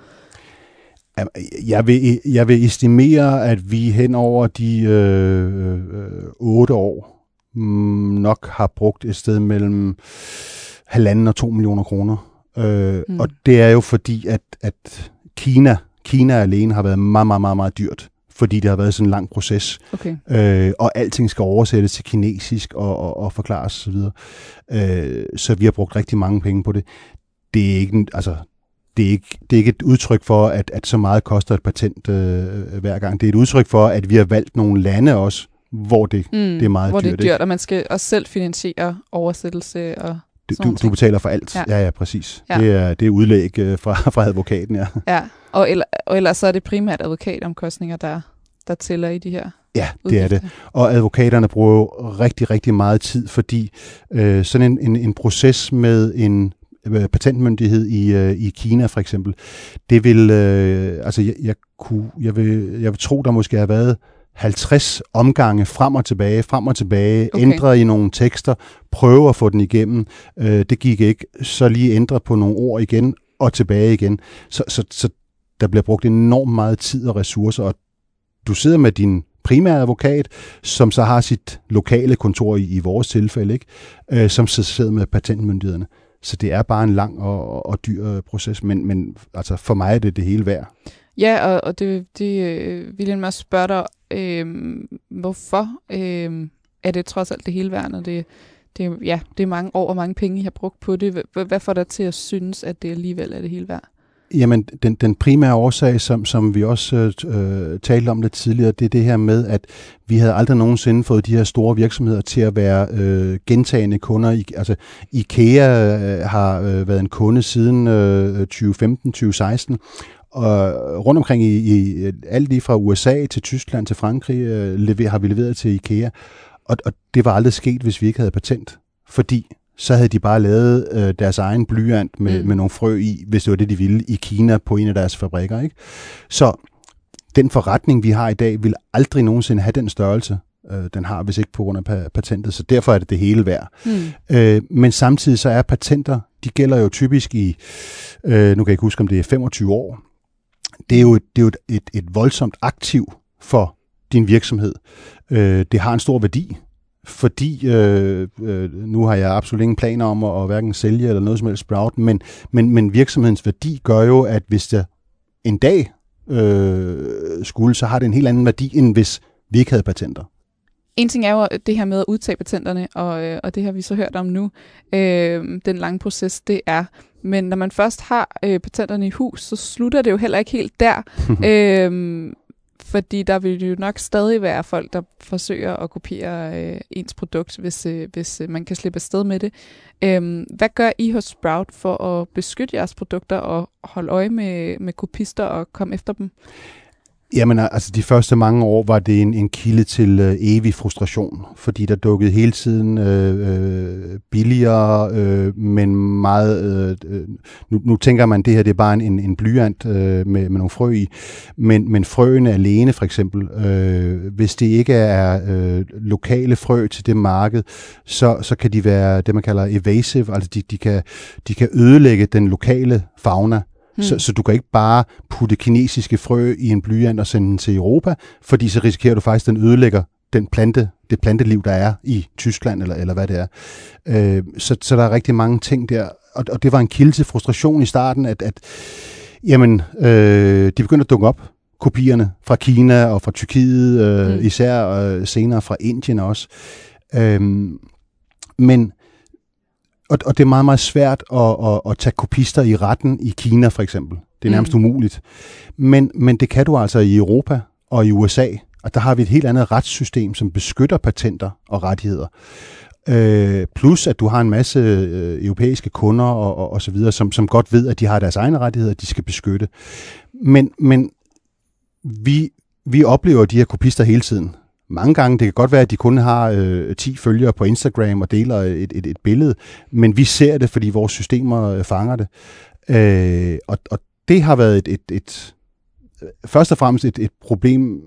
S1: Jeg vil, jeg vil estimere, at vi hen over de øh, øh, 8 år mm, nok har brugt et sted mellem halvanden og to millioner kroner. Øh, mm. Og det er jo fordi, at, at Kina, Kina alene har været meget, meget, meget, meget dyrt fordi det har været sådan en lang proces.
S2: Okay.
S1: Øh, og alting skal oversættes til kinesisk og, og, og forklares osv. Øh, så vi har brugt rigtig mange penge på det. Det er ikke, altså, det er ikke, det er ikke et udtryk for, at, at så meget koster et patent øh, hver gang. Det er et udtryk for, at vi har valgt nogle lande også, hvor det, mm, det er meget
S2: hvor
S1: dyrt.
S2: Hvor det er dyrt, ikke? og man skal også selv finansiere oversættelse og
S1: du, du, du betaler for alt. Ja, ja, ja præcis. Ja. Det, er, det er udlæg øh, fra, fra advokaten, ja.
S2: Ja, og, eller, og ellers så er det primært advokatomkostninger, der, der tæller i de her
S1: Ja, det er det. Og advokaterne bruger jo rigtig, rigtig meget tid, fordi øh, sådan en, en, en proces med en Øh, patentmyndighed i, øh, i Kina for eksempel, det vil, øh, altså jeg, jeg, kunne, jeg, vil, jeg vil tro, der måske har været 50 omgange frem og tilbage, frem og tilbage, okay. ændre i nogle tekster, prøve at få den igennem. Øh, det gik ikke. Så lige ændre på nogle ord igen og tilbage igen. Så, så, så der bliver brugt enormt meget tid og ressourcer, og du sidder med din primære advokat, som så har sit lokale kontor i, i vores tilfælde, ikke? Øh, som sidder med patentmyndighederne. Så det er bare en lang og, og dyr øh, proces, men, men altså for mig er det det hele værd.
S2: Ja, og, og det, det øh, vil jeg også spørge dig, øh, hvorfor øh, er det trods alt det hele værd, når det, det, ja, det er mange år og mange penge, jeg har brugt på det. Hvad, hvad får dig til at synes, at det alligevel er det hele værd?
S1: Jamen, den, den primære årsag, som, som vi også øh, øh, talte om lidt tidligere, det er det her med, at vi havde aldrig nogensinde fået de her store virksomheder til at være øh, gentagende kunder. I, altså, IKEA øh, har øh, været en kunde siden øh, 2015-2016, og rundt omkring i, i alt lige fra USA til Tyskland til Frankrig øh, lever, har vi leveret til IKEA. Og, og det var aldrig sket, hvis vi ikke havde patent. Fordi så havde de bare lavet øh, deres egen blyant med, mm. med nogle frø i, hvis det var det, de ville, i Kina på en af deres fabrikker. Ikke? Så den forretning, vi har i dag, vil aldrig nogensinde have den størrelse, øh, den har, hvis ikke på grund af patentet. Så derfor er det det hele værd. Mm. Øh, men samtidig så er patenter, de gælder jo typisk i, øh, nu kan jeg ikke huske, om det er 25 år. Det er jo, det er jo et, et, et voldsomt aktiv for din virksomhed. Øh, det har en stor værdi fordi øh, øh, nu har jeg absolut ingen planer om at, at hverken sælge eller noget som helst Sprout, men, men, men virksomhedens værdi gør jo, at hvis der en dag øh, skulle, så har det en helt anden værdi, end hvis vi ikke havde patenter.
S2: En ting er jo det her med at udtage patenterne, og, øh, og det har vi så hørt om nu. Øh, den lange proces, det er. Men når man først har øh, patenterne i hus, så slutter det jo heller ikke helt der. øh, fordi der vil jo nok stadig være folk, der forsøger at kopiere øh, ens produkt, hvis, øh, hvis øh, man kan slippe afsted med det. Øhm, hvad gør I hos Sprout for at beskytte jeres produkter og holde øje med, med kopister og komme efter dem?
S1: Jamen altså de første mange år var det en, en kilde til øh, evig frustration, fordi der dukkede hele tiden øh, øh, billigere, øh, men meget... Øh, øh, nu, nu tænker man, at det her det er bare en, en blyant øh, med, med nogle frø i, men, men frøene alene for eksempel, øh, hvis det ikke er øh, lokale frø til det marked, så, så kan de være det, man kalder evasive, altså de, de, kan, de kan ødelægge den lokale fauna. Hmm. Så, så du kan ikke bare putte kinesiske frø i en blyant og sende den til Europa, fordi så risikerer du faktisk, at den ødelægger den plante, det planteliv, der er i Tyskland, eller, eller hvad det er. Øh, så, så der er rigtig mange ting der, og, og det var en kilde til frustration i starten, at, at jamen, øh, de begyndte at dukke op, kopierne fra Kina og fra Tyrkiet, øh, mm. især øh, senere fra Indien også. Øh, men og, og det er meget, meget svært at, at, at tage kopister i retten i Kina for eksempel. Det er nærmest mm. umuligt. Men, men det kan du altså i Europa og i USA. Og der har vi et helt andet retssystem, som beskytter patenter og rettigheder. Øh, plus at du har en masse øh, europæiske kunder og, og, og så videre, som, som godt ved, at de har deres egne rettigheder, de skal beskytte. Men, men vi, vi oplever de her kopister hele tiden mange gange. Det kan godt være, at de kun har øh, 10 følgere på Instagram og deler et, et, et billede, men vi ser det, fordi vores systemer øh, fanger det. Øh, og, og det har været et, et, et først og fremmest et, et problem,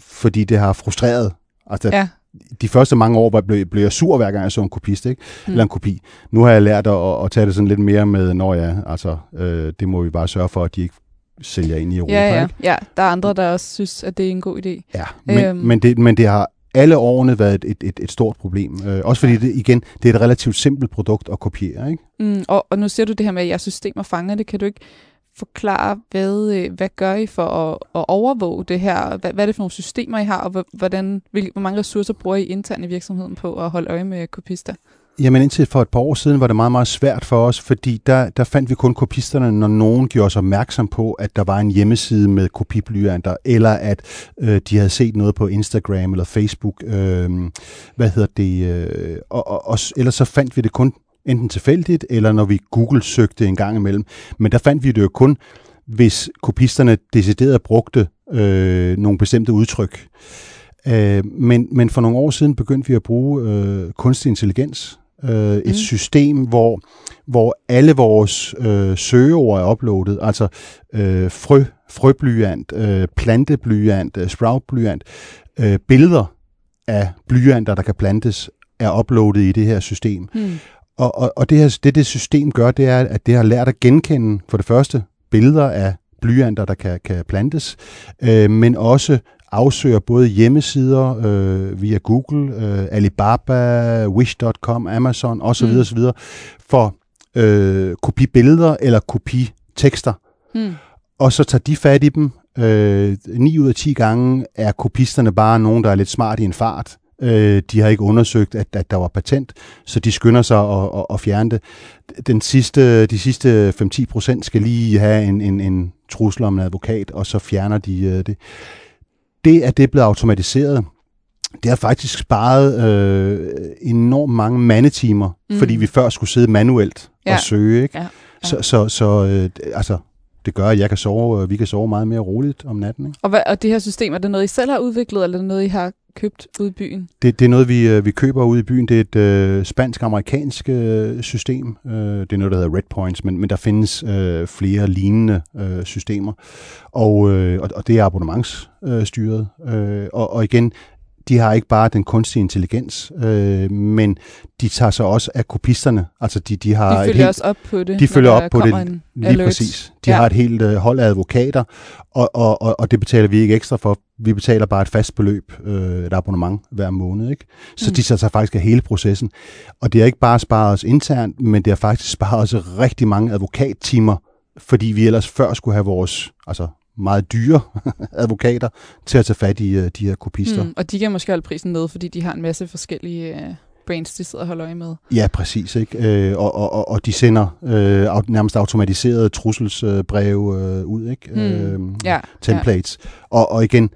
S1: fordi det har frustreret. Altså, ja. De første mange år blev, blev jeg sur, hver gang jeg så en kopist, ikke? Mm. eller en kopi. Nu har jeg lært at, at tage det sådan lidt mere med, når jeg, altså, øh, det må vi bare sørge for, at de ikke sælger ind i Europa.
S2: Ja, ja.
S1: Ikke?
S2: ja, der er andre, der også synes, at det er en god idé.
S1: Ja, men, øhm. men, det, men det har alle årene været et, et, et stort problem. Øh, også fordi det igen, det er et relativt simpelt produkt at kopiere. Ikke?
S2: Mm, og, og nu siger du det her med, at jeres systemer fanger det. Kan du ikke forklare, hvad, øh, hvad gør I for at, at overvåge det her? Hvad, hvad er det for nogle systemer, I har, og hvordan, hvor mange ressourcer bruger I internt i virksomheden på at holde øje med kopister?
S1: Jamen indtil for et par år siden var det meget, meget svært for os, fordi der, der fandt vi kun kopisterne, når nogen gjorde os opmærksom på, at der var en hjemmeside med kopiblyanter, eller at øh, de havde set noget på Instagram eller Facebook. Øh, hvad hedder det? Øh, og, og, og, ellers så fandt vi det kun enten tilfældigt, eller når vi Google-søgte en gang imellem. Men der fandt vi det jo kun, hvis kopisterne decideret brugte øh, nogle bestemte udtryk. Øh, men, men for nogle år siden begyndte vi at bruge øh, kunstig intelligens øh, et mm. system, hvor, hvor alle vores øh, søgeord er uploadet, altså øh, frø, frøblyant, øh, planteblyant, øh, sproutblyant, øh, billeder af blyanter, der kan plantes, er uploadet i det her system. Mm. Og, og, og det, her, det, det system gør, det er, at det har lært at genkende for det første billeder af blyanter, der kan, kan plantes, øh, men også afsøger både hjemmesider øh, via Google, øh, Alibaba, Wish.com, Amazon osv. Mm. osv. for øh, kopibilleder eller kopitekster. Mm. Og så tager de fat i dem. Øh, 9 ud af 10 gange er kopisterne bare nogen, der er lidt smart i en fart. Øh, de har ikke undersøgt, at, at der var patent, så de skynder sig at, at, at fjerne det. Den sidste, de sidste 5-10 procent skal lige have en, en, en trussel om en advokat, og så fjerner de øh, det. Det, at det er blevet automatiseret, det har faktisk sparet øh, enormt mange mandetimer, mm. fordi vi før skulle sidde manuelt ja. og søge. Ikke? Ja. Ja. Så, så, så øh, altså, det gør, at jeg kan sove, vi kan sove meget mere roligt om natten. Ikke?
S2: Og, hvad, og det her system, er det noget, I selv har udviklet, eller er det noget, I har købt ude i byen?
S1: Det, det er noget, vi, øh, vi køber ude i byen. Det er et øh, spansk-amerikansk øh, system. Øh, det er noget, der hedder Red Points, men, men der findes øh, flere lignende øh, systemer. Og, øh, og, og det er abonnementsstyret. Øh, og, og igen, de har ikke bare den kunstige intelligens, øh, men de tager sig også af kopisterne. Altså de, de har
S2: de følger helt, også op på det.
S1: De følger op på det lige alert. præcis. De ja. har et helt øh, hold af advokater, og, og, og, og det betaler vi ikke ekstra for. Vi betaler bare et fast beløb, øh, et abonnement hver måned. Ikke? Så mm. de tager sig faktisk af hele processen. Og det har ikke bare sparet os internt, men det har faktisk sparet os rigtig mange advokattimer, fordi vi ellers før skulle have vores altså meget dyre advokater til at tage fat i uh, de her kopister. Mm,
S2: og de kan måske holde prisen ned, fordi de har en masse forskellige uh, brains, de sidder og holder øje med.
S1: Ja, præcis. Ikke? Øh, og, og, og de sender øh, nærmest automatiserede trusselsbreve øh, ud, ikke? Mm. Øh, ja, templates. Ja. Og, og igen,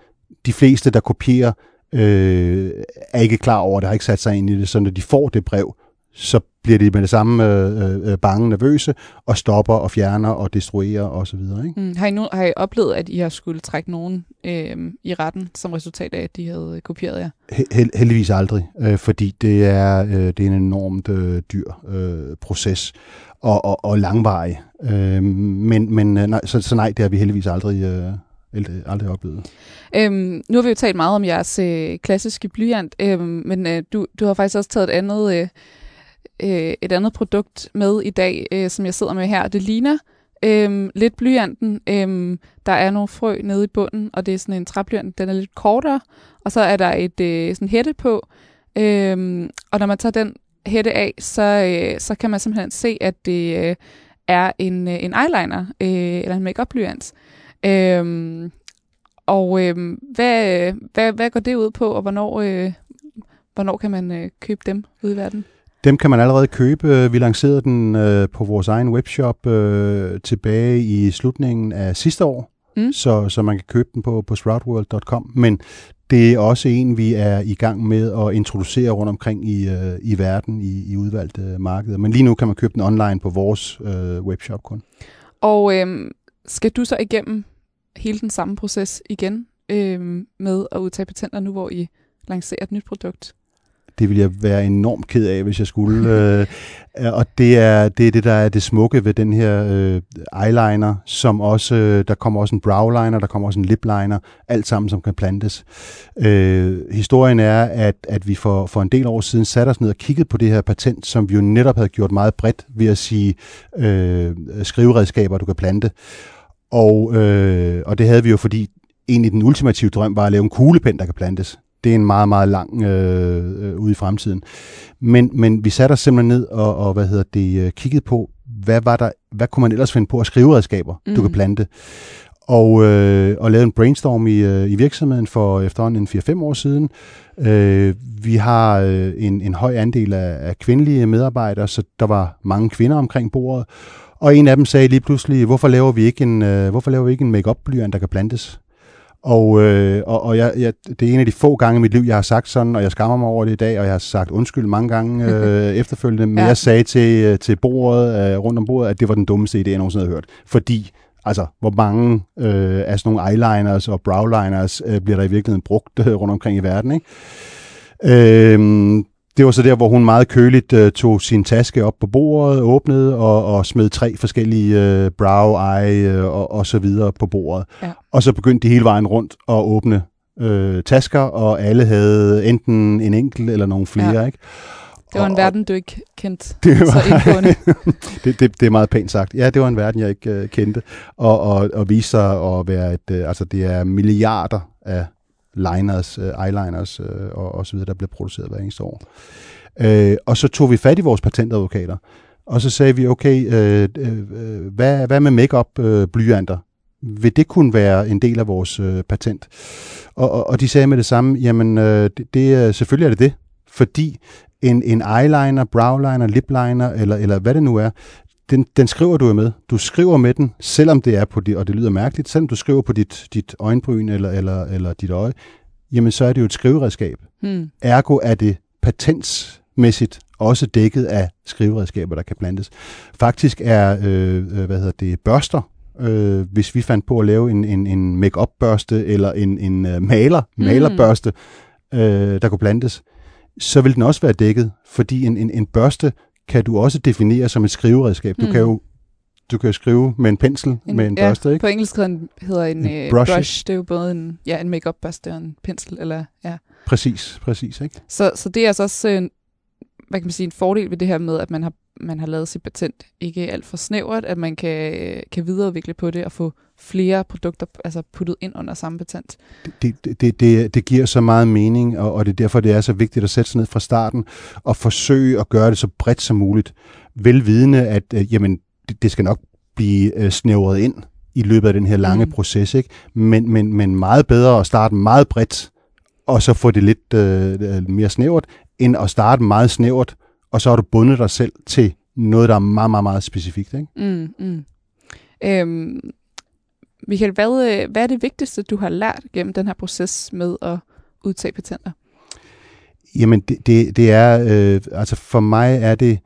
S1: de fleste, der kopierer, øh, er ikke klar over det, har ikke sat sig ind i det, så når de får det brev, så bliver de med det samme øh, øh, bange, nervøse, og stopper og fjerner og destruerer osv. Ikke?
S2: Mm. Har, I nu, har I oplevet, at I har skulle trække nogen øh, i retten som resultat af, at de havde kopieret jer?
S1: Held, heldigvis aldrig, øh, fordi det er, øh, det er en enormt øh, dyr øh, proces og, og, og langvarig. Øh, men men øh, nej, så, så nej, det har vi heldigvis aldrig... Øh, aldrig oplevet.
S2: Øhm, nu har vi jo talt meget om jeres øh, klassiske blyant, øh, men øh, du, du har faktisk også taget et andet øh, øh, et andet produkt med i dag, øh, som jeg sidder med her. Det ligner øh, lidt blyanten. Øh, der er nogle frø nede i bunden, og det er sådan en træblyant. Den er lidt kortere, og så er der et øh, sådan hætte på. Øh, og når man tager den hætte af, så, øh, så kan man simpelthen se, at det øh, er en, øh, en eyeliner, øh, eller en makeup blyant. Øhm, øhm, øh, og øh, hvad, hvad, hvad går det ud på, og hvornår, øh, hvornår kan man øh, købe dem ude i verden?
S1: Dem kan man allerede købe. Vi lancerede den øh, på vores egen webshop øh, tilbage i slutningen af sidste år, mm. så, så man kan købe den på, på sproutworld.com. Men det er også en, vi er i gang med at introducere rundt omkring i, øh, i verden i, i udvalgte markeder. Men lige nu kan man købe den online på vores øh, webshop kun.
S2: Og øh, skal du så igennem hele den samme proces igen øh, med at udtage patenter nu, hvor I lancerer et nyt produkt?
S1: Det ville jeg være enormt ked af, hvis jeg skulle. øh, og det er, det er det, der er det smukke ved den her øh, eyeliner, som også, øh, der kommer også en browliner, der kommer også en lipliner, alt sammen, som kan plantes. Øh, historien er, at, at vi for, for en del år siden satte os ned og kiggede på det her patent, som vi jo netop havde gjort meget bredt ved at sige øh, skriveredskaber, du kan plante. Og, øh, og det havde vi jo, fordi egentlig den ultimative drøm var at lave en kuglepen, der kan plantes det er en meget, meget lang øh, øh, ude i fremtiden. Men, men vi satte os simpelthen ned og, og hvad hedder det, øh, kiggede på, hvad var der, hvad kunne man ellers finde på at skrive redskaber, mm. du kan mm. plante. Og, øh, og lavede en brainstorm i, øh, i virksomheden for efterhånden en 4-5 år siden. Øh, vi har øh, en, en høj andel af, af kvindelige medarbejdere, så der var mange kvinder omkring bordet. Og en af dem sagde lige pludselig, hvorfor laver vi ikke en, øh, hvorfor laver vi ikke en make-up blyant, der kan plantes? Og, øh, og, og jeg, jeg, det er en af de få gange i mit liv, jeg har sagt sådan, og jeg skammer mig over det i dag, og jeg har sagt undskyld mange gange øh, efterfølgende, men ja. jeg sagde til, øh, til bordet, øh, rundt om bordet, at det var den dummeste idé, jeg nogensinde havde hørt. Fordi, altså, hvor mange øh, af sådan nogle eyeliners og browliners øh, bliver der i virkeligheden brugt øh, rundt omkring i verden, ikke? Øh, det var så der, hvor hun meget køligt uh, tog sin taske op på bordet, åbnede og, og smed tre forskellige uh, brow, eye uh, og, og så videre på bordet. Ja. Og så begyndte de hele vejen rundt at åbne uh, tasker, og alle havde enten en enkelt eller nogle flere. Ja. Ikke?
S2: Det var en og, verden, du ikke kendte det var, så indgående.
S1: det, det, det er meget pænt sagt. Ja, det var en verden, jeg ikke uh, kendte. Og, og, og viste sig at være et, uh, altså det er milliarder af liners, øh, eyeliners øh, og, og så videre, der bliver produceret hver eneste år. Øh, og så tog vi fat i vores patentadvokater, og så sagde vi, okay, øh, øh, hvad, hvad med makeup øh, blyanter? vil det kunne være en del af vores øh, patent? Og, og, og de sagde med det samme, jamen øh, det, det, selvfølgelig er det det, fordi en, en eyeliner, browliner, lipliner, eller, eller hvad det nu er, den, den skriver du jo med. Du skriver med den, selvom det er på dit, og det lyder mærkeligt, selvom du skriver på dit, dit øjenbryn eller, eller, eller dit øje, jamen så er det jo et skriveredskab. Hmm. Ergo er det patentsmæssigt også dækket af skriveredskaber, der kan plantes. Faktisk er, øh, øh, hvad hedder det, børster, øh, hvis vi fandt på at lave en, en, en make-up børste eller en, en uh, maler, mm. malerbørste, øh, der kunne plantes, så vil den også være dækket, fordi en, en, en børste kan du også definere som et skriveredskab. Du mm. kan jo du kan jo skrive med en pensel en, med en ja, børste, ikke?
S2: på engelsk hedder en, en uh, brush. brush. Det er jo både en, ja, en make-up børste og en pensel. Eller, ja.
S1: Præcis, præcis. Ikke?
S2: Så, så det er altså også øh, hvad kan man sige, en fordel ved det her med, at man har, man har lavet sit patent ikke alt for snævert, at man kan, kan videreudvikle på det og få flere produkter altså puttet ind under samme patent.
S1: Det, det, det, det giver så meget mening, og, og det er derfor, det er så vigtigt at sætte sig ned fra starten og forsøge at gøre det så bredt som muligt. Velvidende, at øh, jamen, det, det skal nok blive øh, snævret ind i løbet af den her lange mm. proces, ikke? Men, men, men meget bedre at starte meget bredt, og så få det lidt øh, mere snævert, end at starte meget snævert, og så har du bundet dig selv til noget, der er meget, meget, meget specifikt. Ikke? Mm, mm.
S2: Øhm, Michael, hvad, øh, hvad er det vigtigste, du har lært gennem den her proces med at udtage patenter?
S1: Jamen, det, det, det er, øh, altså for mig er det,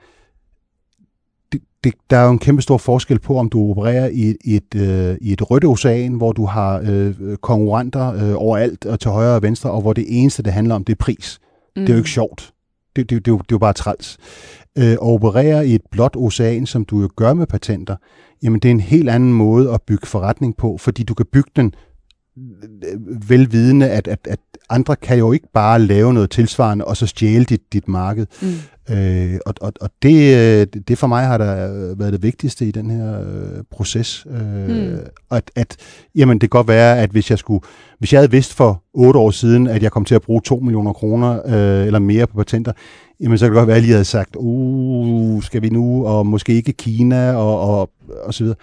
S1: det, det, der er jo en kæmpe stor forskel på, om du opererer i, i, et, øh, i et rødt ocean, hvor du har øh, konkurrenter øh, overalt og til højre og venstre, og hvor det eneste, det handler om, det er pris. Mm. Det er jo ikke sjovt. Det, det, det, det, det er jo bare træls. Øh, at operere i et blåt ocean, som du jo gør med patenter, jamen det er en helt anden måde at bygge forretning på, fordi du kan bygge den øh, velvidende, at, at, at andre kan jo ikke bare lave noget tilsvarende, og så stjæle dit, dit marked. Mm. Øh, og og, og det, øh, det for mig har der været det vigtigste i den her øh, proces. Øh, mm. at, at jamen, det kan godt være, at hvis jeg skulle, hvis jeg havde vidst for otte år siden, at jeg kom til at bruge 2 millioner kroner øh, eller mere på patenter, jamen så kan det godt være, at jeg lige havde sagt, uh, skal vi nu, og måske ikke Kina, og, og, og så videre.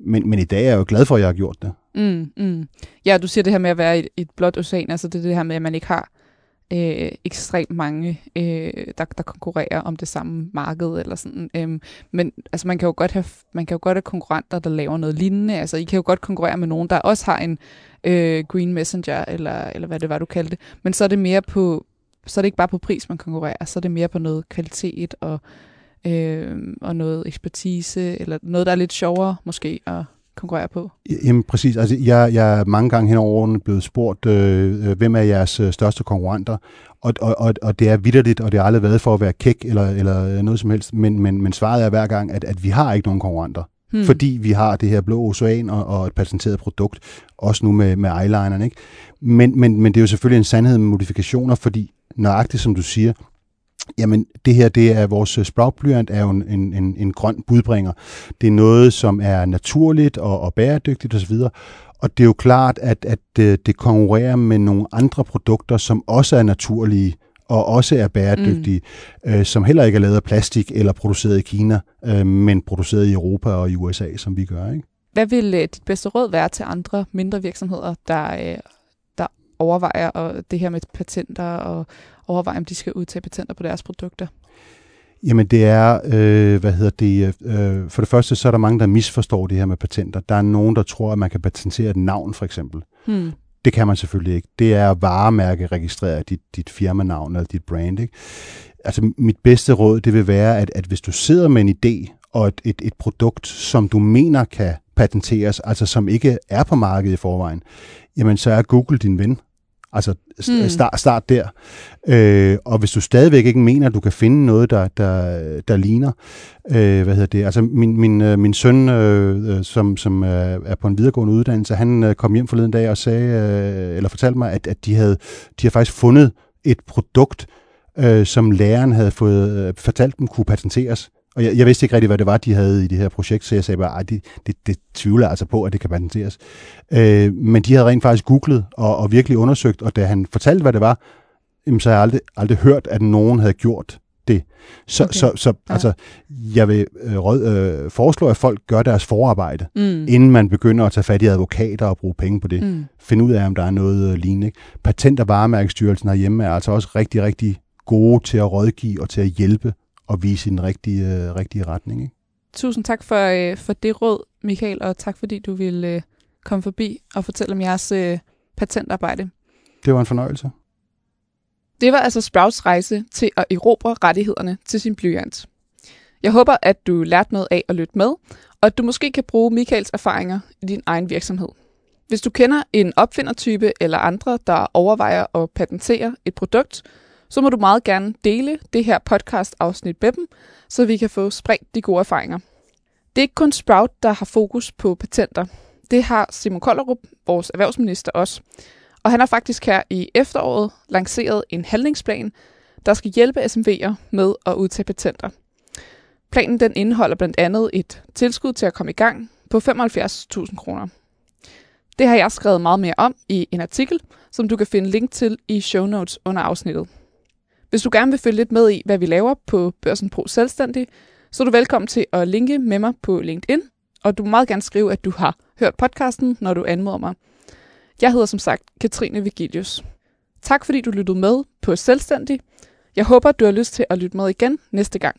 S1: Men, men i dag er jeg jo glad for, at jeg har gjort det.
S2: Mm, mm. Ja, du siger det her med at være i et, blåt ocean, altså det det her med, at man ikke har øh, ekstremt mange, øh, der, der konkurrerer om det samme marked eller sådan. Øh, men altså man kan jo godt have man kan jo godt have konkurrenter, der laver noget lignende. Altså I kan jo godt konkurrere med nogen, der også har en øh, Green Messenger eller eller hvad det var du kaldte det. Men så er det mere på så er det ikke bare på pris man konkurrerer, så er det mere på noget kvalitet og øh, og noget ekspertise eller noget der er lidt sjovere måske at konkurrere på?
S1: Jamen præcis. Altså, jeg, jeg er mange gange hen over årene blevet spurgt, øh, øh, hvem er jeres øh, største konkurrenter? Og, og, og, og det er vidderligt, og det har aldrig været for at være kæk eller, eller noget som helst, men, men, men svaret er hver gang, at, at vi har ikke nogen konkurrenter. Hmm. Fordi vi har det her blå ocean og, og et patenteret produkt, også nu med, med eyelineren. Ikke? Men, men, men det er jo selvfølgelig en sandhed med modifikationer, fordi nøjagtigt som du siger, Jamen, det her, det er vores øh, sproutblyant, er jo en, en, en grøn budbringer. Det er noget, som er naturligt og, og bæredygtigt osv., og det er jo klart, at, at det, øh, det konkurrerer med nogle andre produkter, som også er naturlige og også er bæredygtige, mm. øh, som heller ikke er lavet af plastik eller produceret i Kina, øh, men produceret i Europa og i USA, som vi gør. Ikke?
S2: Hvad vil øh, dit bedste råd være til andre mindre virksomheder, der, øh, der overvejer og det her med patenter og overveje, om de skal udtage patenter på deres produkter?
S1: Jamen det er, øh, hvad hedder det, øh, for det første så er der mange, der misforstår det her med patenter. Der er nogen, der tror, at man kan patentere et navn for eksempel. Hmm. Det kan man selvfølgelig ikke. Det er varemærke registrere dit, dit firmanavn eller dit brand. Ikke? Altså mit bedste råd, det vil være, at, at hvis du sidder med en idé og et, et, et produkt, som du mener kan patenteres, altså som ikke er på markedet i forvejen, jamen så er Google din ven. Altså mm. start, start der. Øh, og hvis du stadigvæk ikke mener, at du kan finde noget, der, der, der ligner, øh, hvad hedder det, altså min, min, øh, min søn, øh, øh som, som er på en videregående uddannelse, han øh, kom hjem forleden dag og sagde, øh, eller fortalte mig, at, at de, havde, de havde faktisk fundet et produkt, øh, som læreren havde fået øh, fortalt dem kunne patenteres. Og jeg, jeg vidste ikke rigtig, hvad det var, de havde i det her projekt, så jeg sagde bare, det, det, det tvivler altså på, at det kan patenteres. Øh, men de havde rent faktisk googlet og, og virkelig undersøgt, og da han fortalte, hvad det var, jamen, så har jeg aldrig, aldrig hørt, at nogen havde gjort det. Så, Okay. så, så
S2: Ja.
S1: altså, jeg vil øh, råd, øh, foreslå, at folk gør deres forarbejde,
S2: Mm.
S1: inden man begynder at tage fat i advokater og bruge penge på det.
S2: Mm.
S1: Finde ud af, om der er noget øh, lignende. Ikke? Patent- og varemærkestyrelsen herhjemme er altså også rigtig, rigtig gode til at rådgive og til at hjælpe og vise i den rigtige, øh, rigtige retning. Ikke?
S2: Tusind tak for, øh, for det råd, Michael, og tak fordi du ville øh, komme forbi og fortælle om jeres øh, patentarbejde.
S1: Det var en fornøjelse.
S2: Det var altså Sprouts rejse til at erobre rettighederne til sin blyant. Jeg håber, at du lærte noget af at lytte med, og at du måske kan bruge Michaels erfaringer i din egen virksomhed. Hvis du kender en opfindertype eller andre, der overvejer at patentere et produkt, så må du meget gerne dele det her podcast-afsnit med dem, så vi kan få spredt de gode erfaringer. Det er ikke kun Sprout, der har fokus på patenter. Det har Simon Kollerup, vores erhvervsminister, også. Og han har faktisk her i efteråret lanceret en handlingsplan, der skal hjælpe SMV'er med at udtage patenter. Planen den indeholder blandt andet et tilskud til at komme i gang på 75.000 kroner. Det har jeg skrevet meget mere om i en artikel, som du kan finde link til i show notes under afsnittet. Hvis du gerne vil følge lidt med i, hvad vi laver på Børsen Pro Selvstændig, så er du velkommen til at linke med mig på LinkedIn, og du må meget gerne skrive, at du har hørt podcasten, når du anmoder mig. Jeg hedder som sagt Katrine Vigilius. Tak fordi du lyttede med på Selvstændig. Jeg håber, du har lyst til at lytte med igen næste gang.